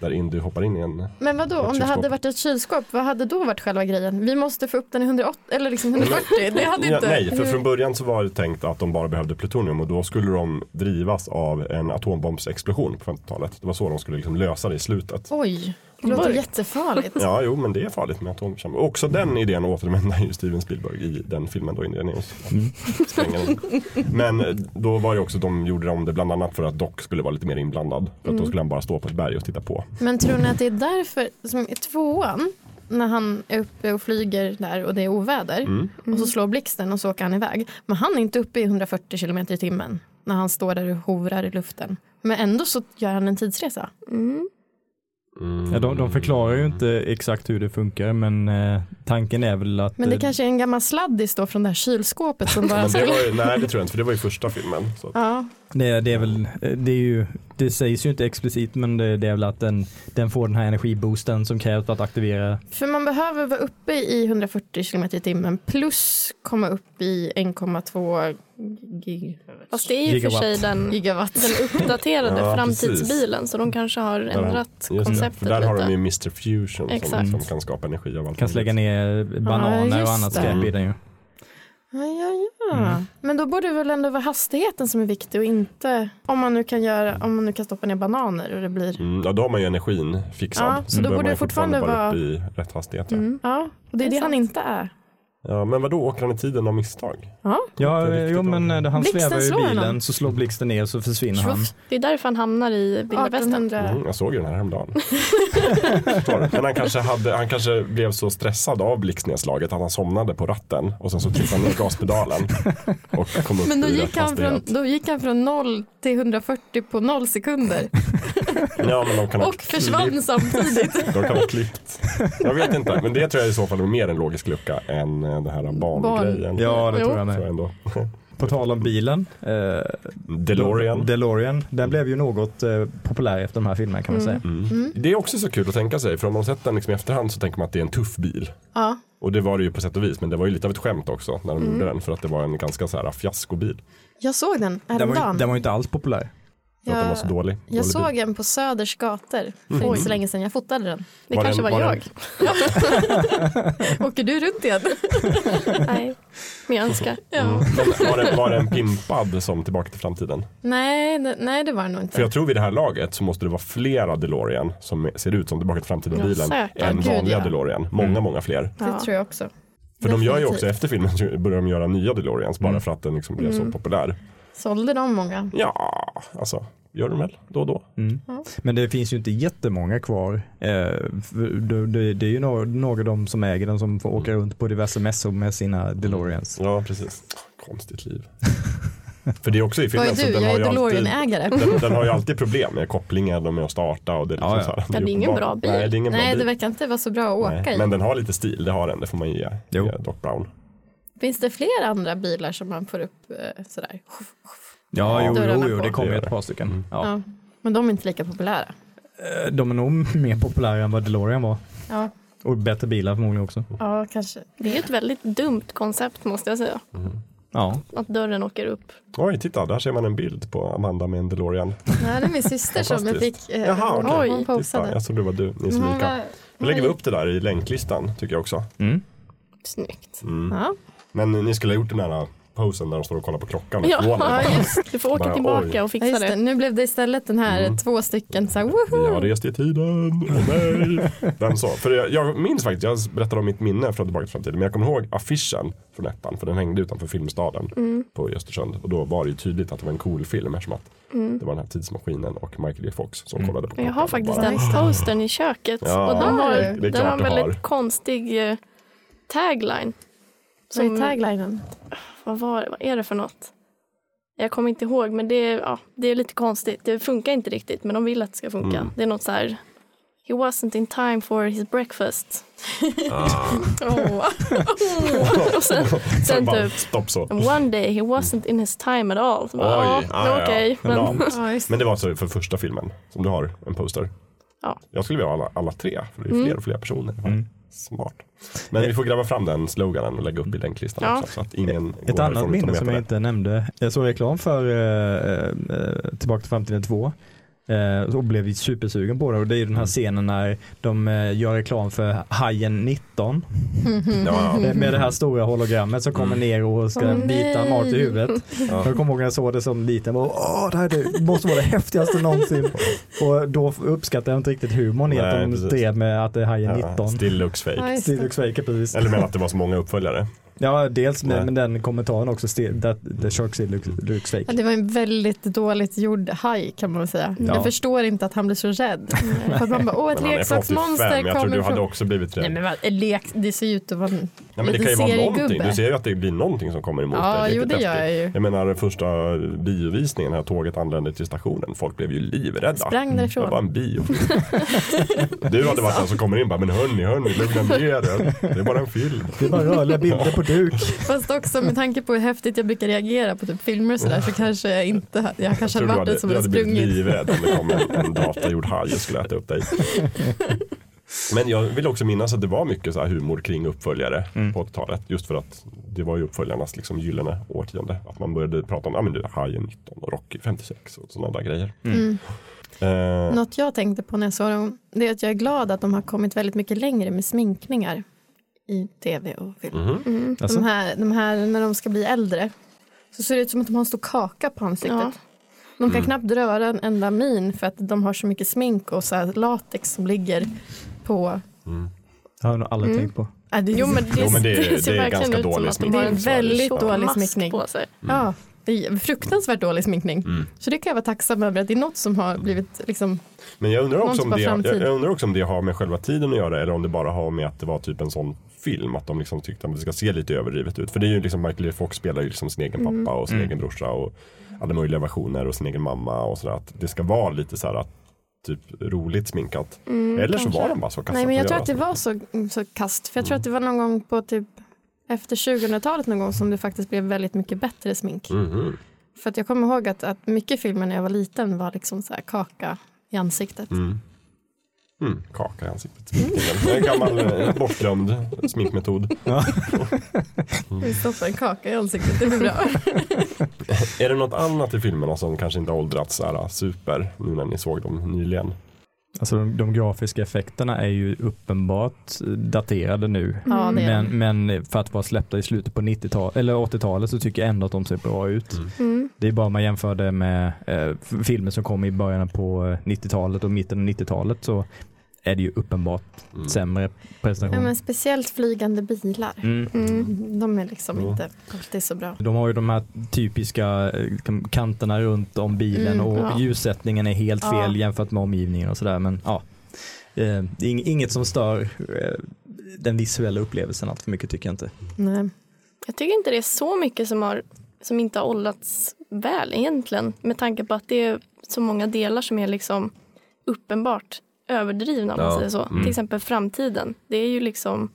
Där Indy hoppar in i en Men vad då? Om det hade varit ett kylskåp, vad hade då varit själva grejen? Vi måste få upp den i 180 eller liksom 140. Det hade inte... nej, för hur- från början så var det tänkt att de bara behövde plutonium och då skulle de drivas av en atombombsexplosion på 50-talet. Det var så de skulle liksom lösa det i slutet. Oj, det låter Mörkt. jättefarligt. [LAUGHS] Ja, jo, men det är farligt med atombekämpning. Också den idén återvänder ju Steven Spielberg i den filmen då. Spränger den. Men eh, då var det också, de gjorde om det bland annat för att Doc skulle vara lite mer inblandad. För att då skulle han bara stå på ett berg och titta på. Men tror ni att det är därför, som i tvåan, när han är uppe och flyger där och det är oväder Mm. och så slår blixten och så åker han iväg. Men han är inte uppe i 140 kilometer i timmen när han står där och hovrar i luften. Men ändå så gör han en tidsresa. Mm. Ja, de, de förklarar ju inte exakt hur det funkar men eh, tanken är väl att Men det eh, kanske är en gammal sladdis då från det här kylskåpet som bara Men det ju, nej, det tror jag inte, för det var ju första filmen. Så. Ja, det, det är väl, eh, det är ju, det sägs ju inte explicit men det, det är väl att den, den får den här energiboosten som krävs för att aktivera. för man behöver vara uppe i 140 kilometer i timmen plus komma upp i 1,2 gig- Fast det är ju för Gigawatt. sig den, gigawatt. den uppdaterade [LAUGHS] Ja, framtidsbilen så de kanske har ändrat Just det, konceptet för där har de lite. ju Mr Fusion som, som kan skapa energi av allt Kan möjligt. ner bananer just och annat skräp i den ju. Ja, ja, ja. Men då borde det väl ändå vara hastigheten som är viktig och inte om man nu kan göra, om man nu kan stoppa ner bananer och det blir Mm, ja, då har man ju energin fixad. Ja, så då behöver borde det fortfarande bara vara- upp i rätt hastighet. Ja. Mm. Ja, och det är Det det, han sant. inte är. Ja, men vad då åker han i tiden av misstag? Ja, jo men av- eh, han Blixten svävar i slår bilen honom. så slår blixten ner så försvinner han. Tjoff. Det är därför han hamnar i vilda västern. 1800. Mm, jag såg ju den här häromdagen. Men han kanske, hade, han kanske blev så stressad av blixtnedslaget att han somnade på ratten och sen så tryckte han ner gaspedalen och kom upp Men då i gick, han från, då gick han från 0 till 140 på 0 sekunder Ja, men de kan ha och försvann samtidigt. De kan ha klippt. Jag vet inte, men det tror jag i så fall är mer en logisk lucka än eh, det här barngrejen. Ja, det Jo. tror jag Tror jag med. ändå. [LAUGHS] På tal om bilen. Eh, DeLorean. DeLorean. Den blev ju något eh, populär efter de här filmerna kan man säga. Mm. Det är också så kul att tänka sig, för om man sett den liksom i efterhand så tänker man att det är en tuff bil. Ja, Och det var det ju på sätt och vis, men det var ju lite av ett skämt också när de Mm. gjorde den, för att det var en ganska så här fiaskobil. jag såg den Den var, ju, häromdagen. den var ju inte alls populär. Att den Ja, var så dålig. Jag dålig såg bil. en på Söders gator för Mm. inte så länge sedan. Jag fotade den. Det Var kanske den- var, var jag. [LAUGHS] Åker du runt igen? [LAUGHS] Nej, men jag önskar. Mm. Men var, det, var den [LAUGHS] pimpad som Tillbaka till framtiden? nej, det, nej, det var det nog inte. För jag tror vid det här laget så måste det vara flera DeLorean som ser ut som Tillbaka till framtiden-bilen Ja, än Gud, vanliga ja. DeLorean. Många, Mm. många fler. Det Ja. tror jag också. För de gör ju också Definitivt. efter filmen så börjar de göra nya DeLoreans bara Mm. för att den liksom blev så Mm. populär. Sålde de många? Ja, alltså gör de väl då och då. Mm. Ja. Men det finns ju inte jättemånga kvar. Eh, det, är ju några, några av dem som äger den som får åka runt på diverse mässor med sina DeLoreans. Ja, precis. Konstigt liv. [LAUGHS] För det är också i Vad filmen är så du? den Jag har är ju alltid DeLorean-ägare. den, den har ju alltid problem med kopplingen och med att starta och det är liksom Ja, ja. så här, det är ingen bra bil. Nej, det är ingen bra Nej, bil. det verkar inte vara så bra att åka Nej, i. Men den har lite stil, det har den, det får man ge, Jo. ge Doc Brown. Finns det fler andra bilar som man får upp eh, sådär? Ja, jo, jo, jo, det kommer ju ett par stycken. Mm. Ja. Ja. Men de är inte lika populära. Eh, De är nog [LAUGHS] mer populära än vad DeLorean var. Ja, Och bättre bilar förmodligen också. ja kanske. Det är ett väldigt dumt koncept måste jag säga. Ja, Att dörren åker upp. Oj, titta, där ser man en bild på Amanda med en DeLorean. Nej, det är min syster som jag fick. Eh, Jaha, hon, okej. hon Titta, posade. jag trodde det var du, ni som var- Då lägger vi upp det där i länklistan, tycker jag också. mm. Snyggt. Mm. Ja, Men ni skulle ha gjort den här posen där de står och kollar på klockan Ja, [LAUGHS] ja, just, Du får åka Bara, tillbaka oj. och ja, fixa just det. det. Nu blev det istället den här Mm. två stycken så här, woho! har rest i tiden, åh nej. Den så. För jag, jag minns faktiskt, jag berättade om mitt minne från Tillbaka till framtiden, men jag kommer ihåg affischen från ettan, för den hängde utanför Filmstaden Mm. på Östersund. Och då var det ju tydligt att det var en cool film eftersom att Mm. det var den här tidsmaskinen och Michael J Fox som Mm. kollade på Jag klockan. har och faktiskt bara, den postern i köket. Ja, och den har, det är den har en du har. väldigt konstig eh, tagline. Vad är Som- taglinen? vad, var, vad är det för något? Jag kommer inte ihåg, men det är, ja, det är lite konstigt. Det funkar inte riktigt, men de vill att det ska funka. Mm. Det är något så här, he wasn't in time for his breakfast. [LAUGHS] Åh. [LAUGHS] Och sen, Sen typ, stopp så. one day he wasn't in his time at all. Så bara, Oj, ja, ah, ja, men, Ja, det. Men det var alltså för första filmen som du har en poster? Ja. Jag skulle vilja ha alla, alla tre, för det är Mm. fler och fler personer. Mm. Smart. Men vi får gräva fram den sloganen och lägga upp i länklistan Ja. också. Så att ingen Ett annat minne att som jag inte nämnde. Jag såg reklam för eh, eh, Tillbaka till framtiden 2. Eh, och blev supersugen på det och det är ju den här Mm. scenen när de eh, gör reklam för Hajen 19. [LAUGHS] Ja. Eh, Med det här stora hologrammet som kommer ner och ska Åh, bita. Mart i huvudet. Ja. Jag kommer ihåg när jag såg det som liten. Och, Åh, det här är- det måste vara det häftigaste någonsin. Och då uppskattade jag inte riktigt humorn i att de drev med att det är Hajen Ja, 19. Still looks fake. Still looks fake, precis. Eller med att det var så många uppföljare. Ja, dels med, Nej. med den kommentaren också. The shark still looks, looks fake. Ja, det var en väldigt dåligt gjord haj kan man väl säga. Ja. Jag förstår inte att han blev så rädd. [LAUGHS] För att man bara, åh ett Men han är från 85, leksaksmonster jag tror kommer du hade också blivit Nej rädd. men vad, lek, det ser ju ut att vara en Ja, men det kan ju vara någonting. Du ser ju att det blir någonting som kommer emot Ja, dig. jo det gör jag ju. Jag menar den första biovisningen när tåget anlände till stationen. Folk blev ju livrädda. Sprang Det var därifrån. bara en biofilm. [LAUGHS] du hade varit den som kommer in bara, men hörni, hörni, lugna ner er. Det är bara en film. Det är bara rörliga bilder på duk. [LAUGHS] Fast också med tanke på hur häftigt jag brukar reagera på typ filmer och sådär så kanske jag inte hade, jag kanske hade tror varit den som du hade hade blivit sprungit. livrädd om det kom en, en datagjord haj och skulle äta upp dig. [LAUGHS] Men jag vill också minnas att det var mycket så här humor kring uppföljare Mm. på 80-talet. Just för att det var ju uppföljarnas liksom gyllene årtionde. Att man började prata om, men Hajen 19 och Rocky 56 och sådana där grejer. Mm. Eh, Något jag tänkte på när jag såg dem det är att jag är glad att de har kommit väldigt mycket längre med sminkningar i tv och film. mhm. Mm. Alltså, De, här, de här när de ska bli äldre så ser det ut som att de har en stor kaka på ansiktet. Ja. De kan Mm. knappt röra en enda min för att de har så mycket smink och så här latex som ligger på. Mm. det har jag nog aldrig Mm. tänkt på. Äh, det, Jo men det, Jo, men det- ser det är verkligen ganska ut som dålig att de sminkning. har en Det är väldigt tjock dålig sminkning. på sig. Ja, det är fruktansvärt dålig sminkning. Mm. Så det kan jag vara tacksam över att det är något som har blivit liksom, Men jag undrar, också om typ det, jag, jag undrar också om det har med själva tiden att göra eller om det bara har med att det var typ en sån film. Att de liksom tyckte att det ska se lite överdrivet ut. För det är ju liksom Michael J. Fox spelar ju liksom sin egen Mm. pappa och sin Mm. egen brorsa och alla möjliga versioner och sin egen mamma och sådär. Att det ska vara lite så här att typ roligt sminkat. Mm, eller så kanske. var de bara så kassa nej men jag tror att det så. var så, så kast. För jag tror att det var någon gång på typ efter 2000-talet någon gång som det faktiskt blev väldigt mycket bättre smink. Mhm. För att jag kommer ihåg att, att mycket filmer när jag var liten var liksom så här kaka i ansiktet. Mm. Mm, kaka i ansiktet. En gammal eh, bortglömd sminkmetod. [LAUGHS] Vi stoppar en kaka i ansiktet, det blir bra. [LAUGHS] Är det något annat i filmerna som kanske inte har åldrats så här super nu när ni såg dem nyligen? Alltså de, de grafiska effekterna är ju uppenbart daterade nu. Ja, Men, men för att vara släppta i slutet på 90-talet eller 80-talet så tycker jag ändå att de ser bra ut. Mm. Mm. Det är bara om man jämför det med eh, filmer som kom i början på eh, 90-talet och mitten av 90-talet så är det ju uppenbart Mm. sämre Ja, presentation. men speciellt flygande bilar. Mm. Mm. De är liksom Mm. inte alltid så bra. De har ju de här typiska eh, kan- kanterna runt om bilen Mm, och ja. ljussättningen är helt Ja. fel jämfört med omgivningen och sådär. Men ja, eh, det är ing- inget som stör eh, den visuella upplevelsen allt för mycket tycker jag inte. Nej. Jag tycker inte det är så mycket som, har, som inte har åldrats väl egentligen. Med tanke på att det är så många delar som är liksom uppenbart överdrivna om man Ja. säger så. Mm. Till exempel framtiden. Det är ju liksom,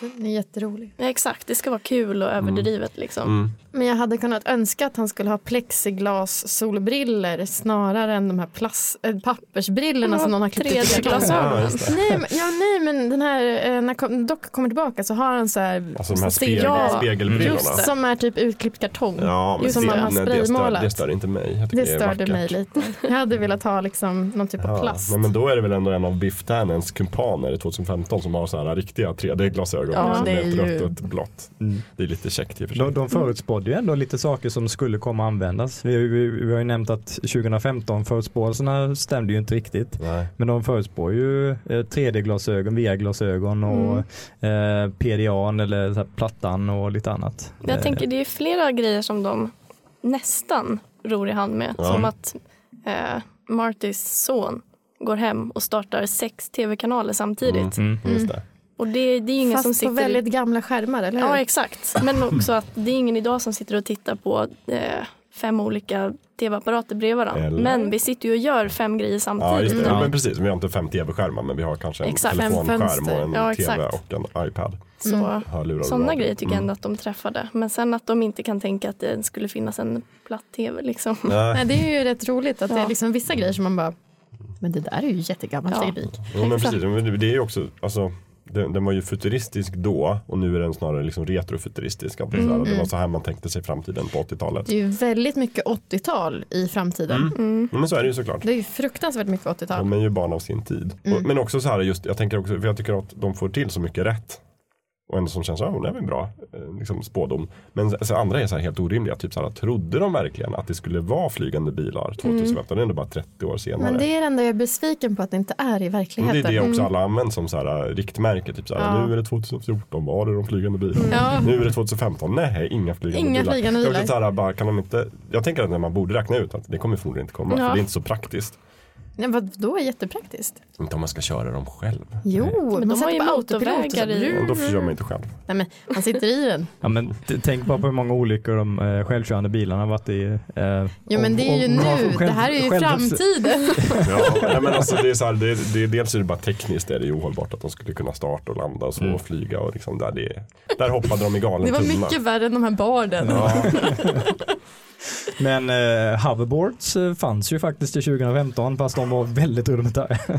Den är jätterolig. ja, exakt, det ska vara kul och överdrivet liksom. Mm. Men jag hade kunnat önska att han skulle ha plexiglas solbriller snarare än de här plast, äh, pappersbrillorna Ja, som någon har klippt ut i 3D-glasögon. Ja, det. Nej, men, ja, nej, men den här, eh, när Doc kommer tillbaka så har han så här, Alltså de här spegel, Ja, spegelbrillorna. just det. som är typ utklippt kartong. Ja, men det, som man har nej, det, stör, det stör inte mig. Det är störde mig lite. Jag hade velat ha liksom någon typ av plast. nej, men då är det väl ändå en av Biff Tannens kumpaner i 2015 som har så här riktiga 3D-glasögon. Ja, som det är ett ju- rött och ett blått. Det är lite käckt i och för sig. De, de förutspådde ju ändå lite saker som skulle komma att användas. Vi, vi, vi har ju nämnt att 2015 förutspåelserna stämde ju inte riktigt. Nej. Men de förutspår ju eh, 3D-glasögon, VR-glasögon och eh, PDA eller så här, plattan och lite annat. Jag Eh, tänker det är flera grejer som de nästan ror i hand med. Ja. Som att eh, Martys son går hem och startar sex tv-kanaler samtidigt. Mm. Just det. Och det, det är ingen som Fast sitter på väldigt gamla skärmar, eller hur? Ja, exakt. Men [CLEARS THROAT] också att det är ingen idag som sitter och tittar på eh, fem olika tv-apparater bredvid varandra. Eller? Men vi sitter ju och gör fem grejer Ja, samtidigt. just det. Ja. Ja, men precis. Vi har inte fem tv-skärmar men vi har kanske en Exakt. Telefonskärm och en Ja, tv och en iPad. Så och sådana grejer tycker jag Mm. ändå att de träffade. Men sen att de inte kan tänka att det skulle finnas en platt tv liksom. Nej. [LAUGHS] Nej, det är ju rätt roligt att det Ja. är liksom vissa grejer som man bara, men det där är ju jättegammal Ja. teknik. Jo, men precis. Men det- det är ju också, alltså, den, den var ju futuristisk då och nu är den snarare liksom retrofuturistisk. Att det, var så här man tänkte sig framtiden på 80-talet. Det är ju väldigt mycket 80-tal i framtiden. Mm. Men så är det ju såklart. Det är ju fruktansvärt mycket 80-tal. De är ju barn av sin tid. Mm. Och, men också så här, just, jag tänker också, för jag tycker att de får till så mycket rätt. Och ändå som känns, ja det är väl bra eh, liksom spådom. Men så andra är så helt orimliga. Typ så här, trodde de verkligen att det skulle vara flygande bilar 2015? Det är ändå bara 30 år senare. Mm. Men det är det enda jag är besviken på att det inte är i Men det verkligheten. är det också Mm. alla använder som så här, äh, riktmärke. Typ så här, Ja. Nu är det 2014, var är de flygande bilarna? Ja. Nu är det 2015, nej inga flygande Inga bilar. flygande också bilar. Så här, bara, kan de inte, jag tänker att man borde räkna ut att det kommer förmodligen inte komma. Ja. För det är inte så praktiskt. Nej, vad då är jättepraktiskt? Inte om man ska köra dem själv. Jo, Men de har ju motorvägar i- då kör man inte själv. Nej, men man sitter i den. Ja, men tänk bara på hur många olyckor de eh, självkörande bilarna har varit i. Eh, Jo men det är ju nu, själv- det här är ju själv- framtiden. [LAUGHS] Ja, nej, men alltså, det är så här, det, det, dels är det bara tekniskt är det ju ohållbart att de skulle kunna starta och landa och så Mm. och flyga och liksom där, det, där hoppade de i galen Det var tunna. mycket värre än de här barden. Ja, [LAUGHS] [LAUGHS] [LAUGHS] Men eh, hoverboards eh, fanns ju faktiskt till 2015 fast de var väldigt rudimentära. [LAUGHS]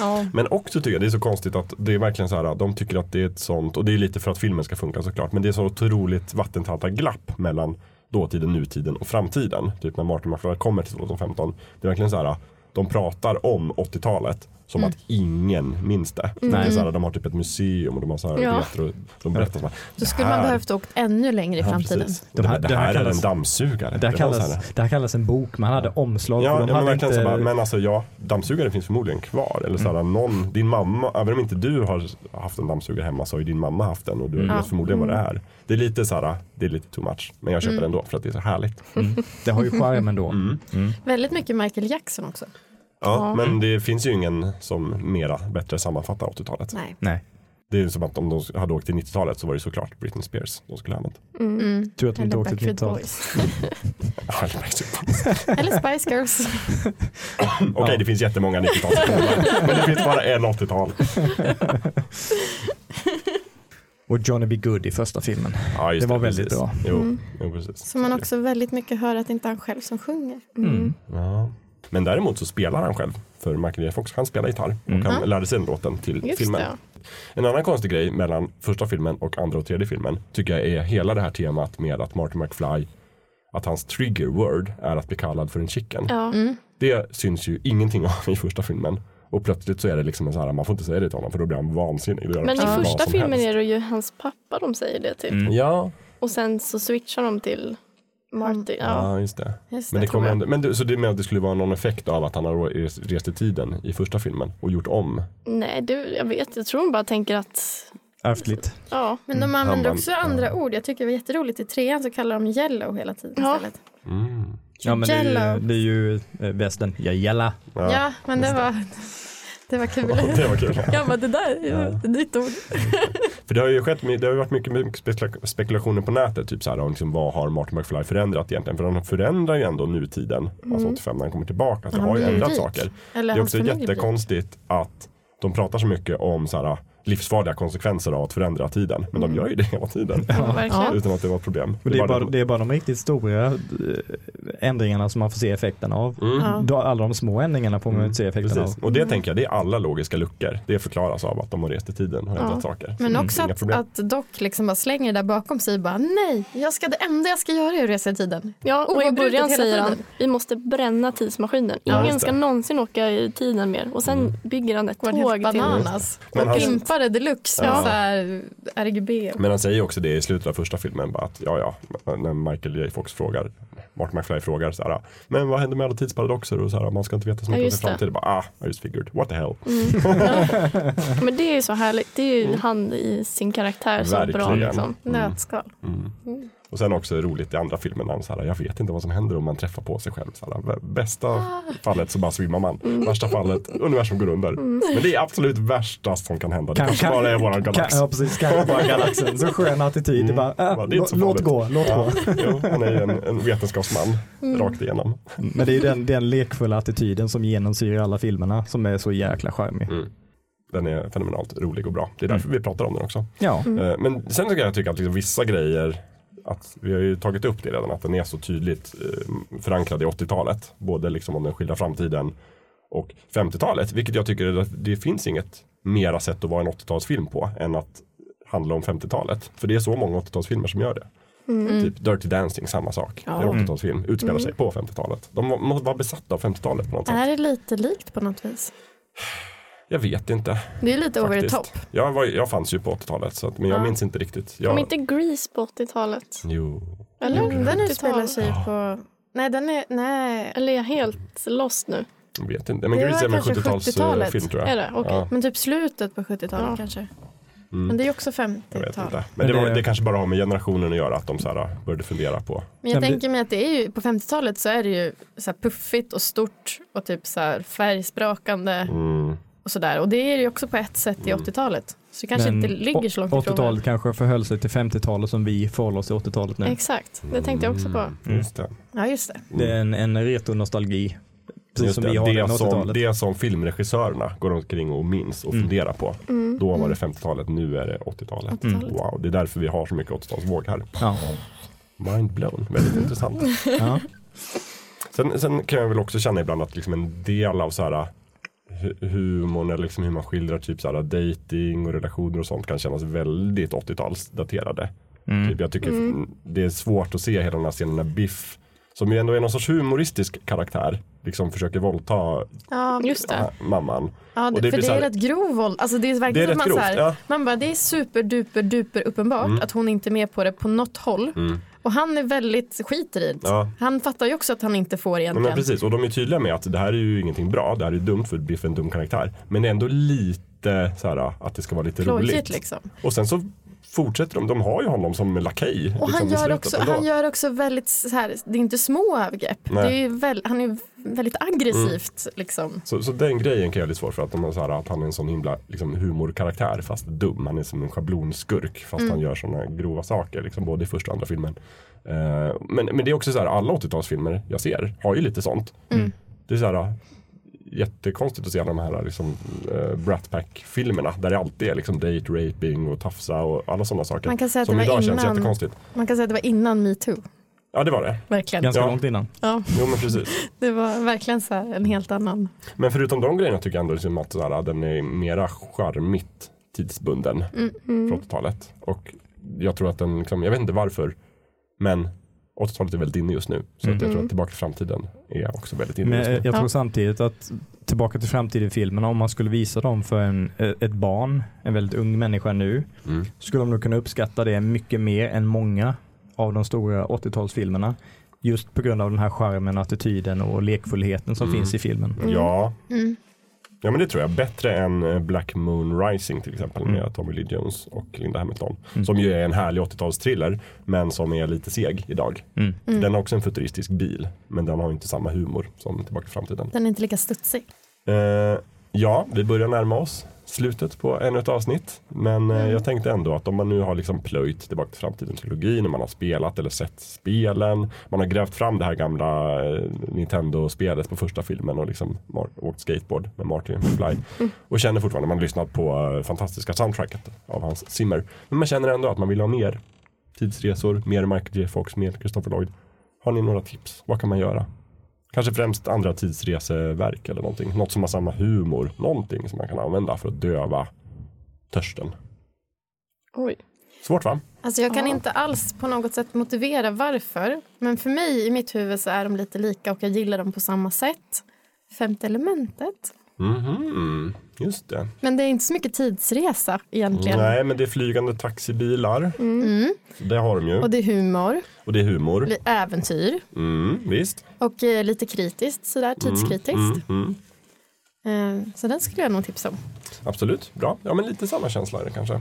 Ja. Men också tycker jag det är så konstigt att det är verkligen så här, de tycker att det är ett sånt, och det är lite för att filmen ska funka såklart, men det är så otroligt vattentäta glapp mellan dåtiden, nutiden och framtiden. Typ när Martin McFly kommer till 2015. Det är verkligen så här, de pratar om 80-talet som Mm. att ingen minns det. Det är så här, de har typ ett museum och de har så här Ja. retro, de berättar så här, Då det skulle man här- behövt åkt ännu längre i Ja, framtiden. De Det, här- det det här här är kallas- en dammsugare. Det här, Det var så här- kallas, det här kallas en bok, man hade omslag. Ja, ja de men hade inte, så bara, men alltså ja, dammsugare finns förmodligen kvar. Eller så här, Mm. någon, din mamma, även om inte du har haft en dammsugare hemma så har ju din mamma haft den och du Mm. vet förmodligen vad det är. Det är lite så här, det är lite too much. Men jag köper Mm. det ändå för att det är så härligt. mm, det har ju charmen då. Mm. Mm. Väldigt mycket Michael Jackson också. Ja, Ja. men det finns ju ingen som mera bättre sammanfattar 80-talet. Nej. Nej, Det är som att om de hade åkt till 90-talet så var det såklart Britney Spears de skulle ha använt. Mm. Mm. tur att de inte Eller åkte till Backstreet 90-talet. Boys. [LAUGHS] [LAUGHS] Eller Spice Girls. [LAUGHS] Okej, Ja. det finns jättemånga 90-talsfilmer. men det finns bara en 80-tal. Och Johnny B. Good i första filmen. Ja, just Det var väldigt precis. bra. Jo, Mm. jo, precis. Som man också väldigt mycket hör att det inte är han själv som sjunger. Mm. Ja. Men däremot så spelar han själv. För Michael J. Fox, han spelar gitarr och han lärde sig den låten till Just filmen. det. En annan konstig grej mellan första filmen och andra och tredje filmen tycker jag är hela det här temat med att Martin McFly, att hans trigger word är att bli kallad för en chicken. Ja. Det syns ju ingenting av i första filmen. Och plötsligt så är det liksom en så här, man får inte säga det till honom för då blir han vansinnig. Men i första filmen helst. är det ju hans pappa de säger det till. Ja, Och sen så switchar de till Marty. Ja. ja, just det. Just Men det det. kommer jag. ändå, men du, så det menar att det skulle vara någon effekt av att han har res- rest i tiden i första filmen och gjort om? Nej, du, jag vet. Jag tror de bara tänker att Ärftligt. ja, Men de använder Han också vann. andra ord. Jag tycker det var jätteroligt. I trean så kallar de yellow hela tiden Ja. istället. Mm. Ja men det är ju, det är ju eh, västern, ja jalla. Ja, Ja, men det var, det var kul. [LAUGHS] det var kul. Jag bara, det där är ju ett nytt ord. [LAUGHS] För det har ju skett, det har varit mycket, mycket spekula- spekulationer på nätet, typ så här, om liksom, vad har Martin McFly förändrat egentligen? För han förändrar ju ändå nutiden, alltså 85 när han kommer tillbaka, så det Han har ju ändrat rik. saker. Eller Det är också jättekonstigt att de pratar så mycket om så här, livsfarliga konsekvenser av att förändra tiden, men de gör ju det hela tiden. ja. Utan att det var ett problem. Och det, är bara, den- det är bara de riktigt stora eh, ändringarna som man får se effekten av. Mm. Ja. Alla de små ändringarna får man inte se effekten Precis. av. Och det tänker jag, det är alla logiska luckor. Det förklaras av att de har rest i tiden och ändrat Ja. saker. Men Så också att, att Doc liksom bara slänger det där bakom sig och bara nej, jag ska, det enda jag ska göra är att resa i tiden. Ja, och i Oavbrutet början säger han tiden. vi måste bränna tidsmaskinen. Ja, Ingen just ska det. någonsin åka i tiden mer. Och sen bygger han ett tåg till. bananas. Och pimpade deluxe Ja. så här RGB. Men han säger också det i slutet av första filmen, bara att ja, ja, när Michael J. Fox frågar, Martin McFly frågar så här, men vad händer med alla tidsparadoxer och så här, man ska inte veta så Ja, mycket om sin framtid. Bara, ah, I just figured, what the hell. [LAUGHS] Men det är ju så härligt. Det är ju han i sin karaktär så bra. Liksom. Nötskal. Och sen också roligt i andra filmen, när han så här, jag vet inte vad som händer om man träffar på sig själv. Så här, bästa Ah. fallet så bara svimmar man, Mm. värsta fallet, universum går under. Men det är absolut värsta som kan hända. Det Kan- kanske kan- bara är våran Kan, galax. ja precis, kan [LAUGHS] bara galaxen. Så skön attityd. Det är bara, äh, det är inte så låt farligt. gå, låt Ja, gå. jo, han är ju en, en vetenskapsman Mm. rakt igenom. Men det är ju den, den lekfulla attityden som genomsyrar alla filmerna som är så jäkla charmig. Mm. Den är fenomenalt rolig och bra. Det är Mm. därför vi pratar om den också. Ja, Eh, Men sen kan jag tycka att liksom vissa grejer, att vi har ju tagit upp det redan, att den är så tydligt eh, förankrad i 80-talet. Både liksom om den skilda framtiden och 50-talet. Vilket jag tycker att det finns inget mera sätt att vara en 80-talsfilm på än att handla om 50-talet. För det är så många 80-talsfilmer som gör det. Typ Dirty Dancing, samma sak. Det är en 80-talsfilm, utspelar sig på 50-talet. De måste vara besatta av 50-talet på något sätt. Är det lite likt på något vis? Jag vet inte. Det är lite over the top. Jag, var, jag fanns ju på 80-talet, så att, men jag Ja. minns inte riktigt. Jag, Kom inte Grease på 80-talet? Jo. Eller? Den 80-tal? utspelar sig på... Nej, den är... Nej. Eller är jag helt lost nu? Jag vet inte. Men Det Grease är väl kanske 70-talsfilm 70-talet. tror jag. Är det? Okej. Ja, Men typ slutet på 70-talet Ja. kanske. Mm. Men det är också jag vet 50-tal. inte. Men, Men det, var, det- kanske bara har med generationen att göra att de så här, började fundera på. Men jag tänker mig att det är ju, på 50-talet så är det ju så här puffigt och stort och typ så här färgsprakande Mm. Och sådär. Och det är det ju också på ett sätt i 80-talet. Så det kanske Men inte ligger så långt ifrån. 80-talet kanske förhöll sig till 50-talet som vi förhåller oss till 80-talet nu. Exakt, det tänkte jag också på. Mm. Just det. Ja, just det. Det är en, en retro-nostalgi. Precis Just som det. vi har den Det, som, 80-talet. det som filmregissörerna går omkring och minns och Mm. funderar på. Mm. Då var det 50-talet, nu är det 80-talet. 80-talet. Wow, det är därför vi har så mycket 80-talsvåg här. Ja. Mind blown, väldigt intressant. Ja. Sen, sen kan jag väl också känna ibland att liksom en del av så här humorn eller liksom hur man skildrar typ så här dating och relationer och sånt kan kännas väldigt 80-talsdaterade. Mm. Typ jag tycker det är svårt att se hela den här scenen när Biff som ju ändå är någon sorts humoristisk karaktär liksom försöker våldta Ja, Just det. mamman. ja och det, det för blir det så är här- rätt grov våld. Alltså det är Det är verkligen rätt att man, så grovt. här, Ja. Mm. man bara det är super duper duper uppenbart att hon inte är med på det på något håll. Och han är väldigt skiter i det. Ja. Han fattar ju också att han inte får egentligen. men precis, och de är tydliga med att det här är ju ingenting bra. Det här är dumt för Biff är en dum karaktär. Men det är ändå lite så här att det ska vara lite Plojigt roligt. liksom. Och sen så fortsätter de, de har ju honom som lakej. Och han, liksom, i gör också, han gör också väldigt så här, det är inte små övergrepp. Det är väl, han är väldigt aggressivt liksom. Så, så den grejen kan jag lite svårt för att, de så här, att han är en sån himla liksom, humorkaraktär fast dum. Han är som en schablonskurk fast Mm. han gör såna grova saker liksom, både i första och andra filmen. Eh, men, men det är också så här, alla 80-talsfilmer jag ser har ju lite sånt. Mm. Det är så här jättekonstigt att se alla de här liksom, uh, Brat Pack-filmerna där det alltid är liksom date raping och tafsa och alla sådana saker. Man kan säga att som det var idag känns innan- jättekonstigt. Man kan säga att det var innan metoo. Ja, det var det. Verkligen. Ganska Ja. långt innan. Ja, Jo, men precis. [LAUGHS] det var verkligen så här en helt annan. Men förutom de grejerna tycker jag ändå liksom att sådär, den är mera charmigt tidsbunden från 80-talet. Och jag tror att den, liksom, jag vet inte varför, men 80-talet är väldigt inne just nu. Så att jag tror att Tillbaka till framtiden är också väldigt inne Men just nu. jag tror Ja. samtidigt att Tillbaka till framtiden-filmerna, om man skulle visa dem för en, ett barn, en väldigt ung människa nu, Mm. skulle de nog kunna uppskatta det mycket mer än många av de stora 80-talsfilmerna. Just på grund av den här charmen, attityden och lekfullheten som Mm. finns i filmen. Ja. Mm. ja, men det tror jag. Bättre än eh, Black Moon Rising till exempel Mm. med Tommy Lee Jones och Linda Hamilton. Mm. Som ju är en härlig 80-talstriller men som är lite seg idag. Mm. Den har också en futuristisk bil men den har inte samma humor som Tillbaka till framtiden. Den är inte lika studsig. Eh, ja, vi börjar närma oss slutet på ännu ett avsnitt. Men eh, Mm. jag tänkte ändå att om man nu har liksom plöjt Tillbaka till framtiden-trilogin, och man har spelat eller sett spelen, man har grävt fram det här gamla eh, Nintendo-spelet på första filmen och liksom åkt skateboard med Martin McFly. Och känner fortfarande, man har lyssnat på eh, fantastiska soundtracket av Hans Zimmer. Men man känner ändå att man vill ha mer tidsresor, mer Michael J Fox, mer Christopher Lloyd. Har ni några tips? Vad kan man göra? Kanske främst andra tidsreseverk eller någonting. Något som har samma humor. Någonting som man kan använda för att döva törsten. Oj. Svårt va? Alltså jag kan Ja. inte alls på något sätt motivera varför. Men för mig i mitt huvud så är de lite lika och jag gillar dem på samma sätt. Femte elementet. Mhm, just det. Men det är inte så mycket tidsresa egentligen. Nej, men det är flygande taxibilar. Mm. Det har de ju. Och det är humor, Och det är humor. li- äventyr Mm, visst. och eh, lite kritiskt sådär, tidskritiskt. Mm, mm. Eh, så den skulle jag nog tipsa om. Absolut, bra. Ja, men lite samma känsla är det kanske.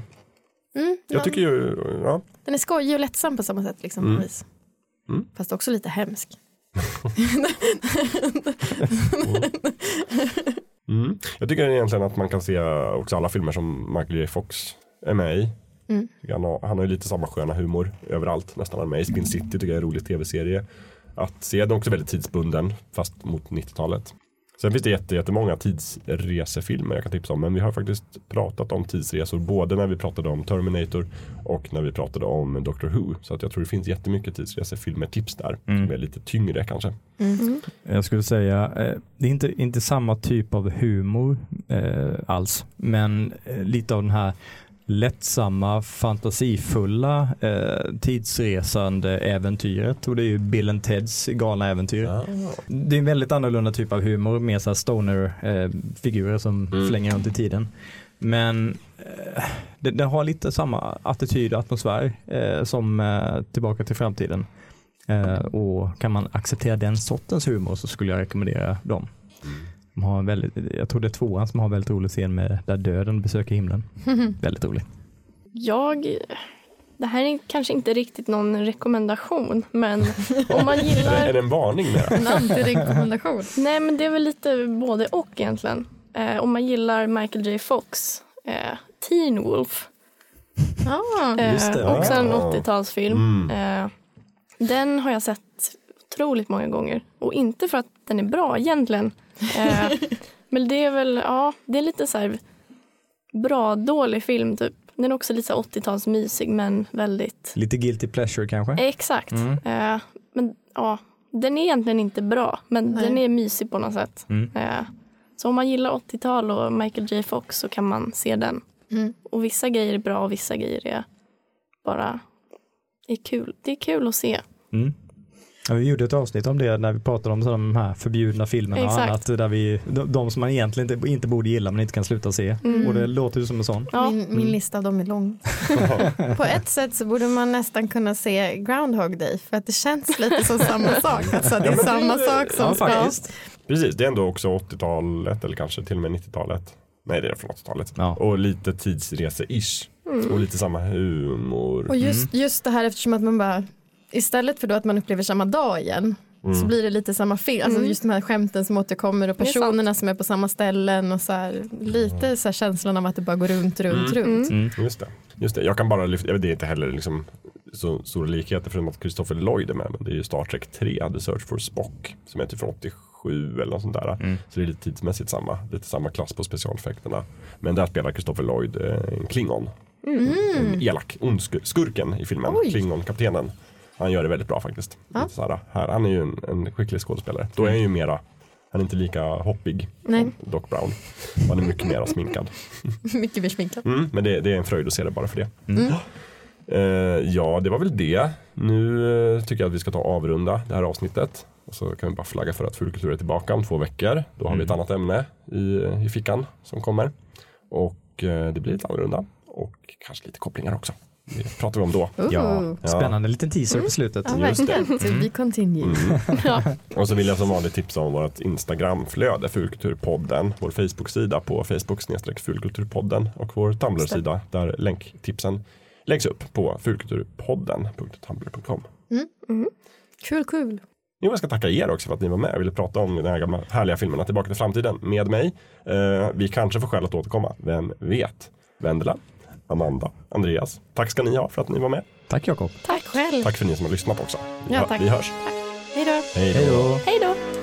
Mm, Jag ja. tycker ju, ja. Den är skojig och lättsam på samma sätt. Liksom, Mm. vis. Mm. Fast också lite hemsk. [LAUGHS] [LAUGHS] [LAUGHS] Mm. Jag tycker egentligen att man kan se också alla filmer som Michael J Fox är med i. Mm. Han har, han har ju lite samma sköna humor överallt. Nästan han med i Spin City tycker jag är en rolig tv-serie. Att se den är också väldigt tidsbunden fast mot 90-talet. Sen finns det jätte, jättemånga tidsresefilmer jag kan tipsa om. Men vi har faktiskt pratat om tidsresor både när vi pratade om Terminator och när vi pratade om Doctor Who. Så att jag tror det finns jättemycket tidsresefilmer tips där. Mm. Som är lite tyngre kanske. Jag skulle säga, eh, det är inte, inte samma typ av humor eh, alls, men eh, lite av den här lättsamma, fantasifulla eh, tidsresande äventyret och det är ju Bill and Teds galna äventyr. Det är en väldigt annorlunda typ av humor, mer så stoner-figurer som Mm. flänger runt i tiden. Men eh, det, det har lite samma attityd och atmosfär eh, som eh, Tillbaka till framtiden. Eh, och kan man acceptera den sortens humor så skulle jag rekommendera dem. De har en väldigt, jag tror det är tvåan som har en väldigt rolig scen med där döden besöker himlen. [LAUGHS] väldigt roligt. Jag, det här är kanske inte riktigt någon rekommendation, men om man [LAUGHS] det, är gillar... det en varning? [LAUGHS] En antirekommendation. Nej, men det är väl lite både och egentligen. Eh, om man gillar Michael J Fox, eh, Teen Wolf, ah, eh, Just det, också en ja. 80-talsfilm. Mm. Eh, den har jag sett otroligt många gånger och inte för att den är bra egentligen. Eh, [LAUGHS] men det är väl, ja, det är lite så här bra, dålig film typ. Den är också lite så här 80-tals mysig men väldigt Lite guilty pleasure kanske? Exakt. Mm. Eh, men ja, den är egentligen inte bra, men Nej. den är mysig på något sätt. Mm. Eh, så om man gillar 80-tal och Michael J Fox så kan man se den. Mm. Och vissa grejer är bra och vissa grejer är bara är kul. Det är kul att se. Mm. Ja, vi gjorde ett avsnitt om det när vi pratade om sådana, de här förbjudna filmerna och Exakt. annat. Där vi, de, de som man egentligen inte, inte borde gilla men inte kan sluta se. Mm. Och det låter ju som en sån. Ja. min, min lista av dem är lång. [LAUGHS] På ett sätt så borde man nästan kunna se Groundhog Day för att det känns lite som samma [LAUGHS] sak. Alltså det är Ja, men det- samma sak som Ja, ska... faktiskt. Precis, det är ändå också 80-talet eller kanske till och med 90-talet. Nej, det är från 80-talet. Ja. Och lite tidsrese-ish. Mm. Och lite samma humor. Och just, just det här eftersom att man bara istället för då att man upplever samma dag igen Mm. så blir det lite samma film. Alltså Mm. just de här skämten som återkommer och Det är personerna som är på samma ställen och så här, lite så här känslan av att det bara går runt, runt, Mm. runt. Mm. Just det. Just det. Jag kan bara lyfta, jag vet, det är inte heller liksom så stora likheter förutom att Christopher Lloyd är med. Men det är ju Star Trek 3, The Search for Spock. Som är typ från 87 eller något sånt där. Mm. Så det är lite tidsmässigt samma. Lite samma klass på specialeffekterna. Men där spelar Christopher Lloyd eh, en klingon. Mm. En elak, ond skur- skurken i filmen. Klingon-kaptenen. Han gör det väldigt bra faktiskt. Ja. Här, här, han är ju en, en skicklig skådespelare. Då är han ju mera, han är inte lika hoppig Nej. som Doc Brown. Han är mycket mera sminkad. [LAUGHS] Mycket mer sminkat. Mm, men det, det är en fröjd att se det bara för det. Mm. Eh, ja, det var väl det. Nu eh, tycker jag att vi ska ta och avrunda det här avsnittet. Och så kan vi bara flagga för att Fulkultur är tillbaka om två veckor. Då har vi ett Mm. annat ämne i, i fickan som kommer. Och eh, det blir lite annorlunda. Och kanske lite kopplingar också. Det pratar vi om då. Ja, spännande liten teaser på slutet. Ja, Just det. be continued. Mm. [LAUGHS] Och så vill jag som vanligt tipsa om vårt Instagramflöde, Fulkulturpodden, vår Facebook-sida på Facebook Fulkulturpodden och vår Tumblr-sida där länktipsen läggs upp på fulkulturpodden.tumblr.com. Kul, kul. Jo, jag ska tacka er också för att ni var med och ville prata om den här gamla härliga filmerna Tillbaka till framtiden med mig. Eh, vi kanske får skäl att återkomma, vem vet? Vendela, Amanda, Andreas. Tack ska ni ha för att ni var med. Tack Jakob. Tack själv. Tack för ni som har lyssnat också. Vi, Ja, tack. vi hörs. Hej då. Hej då!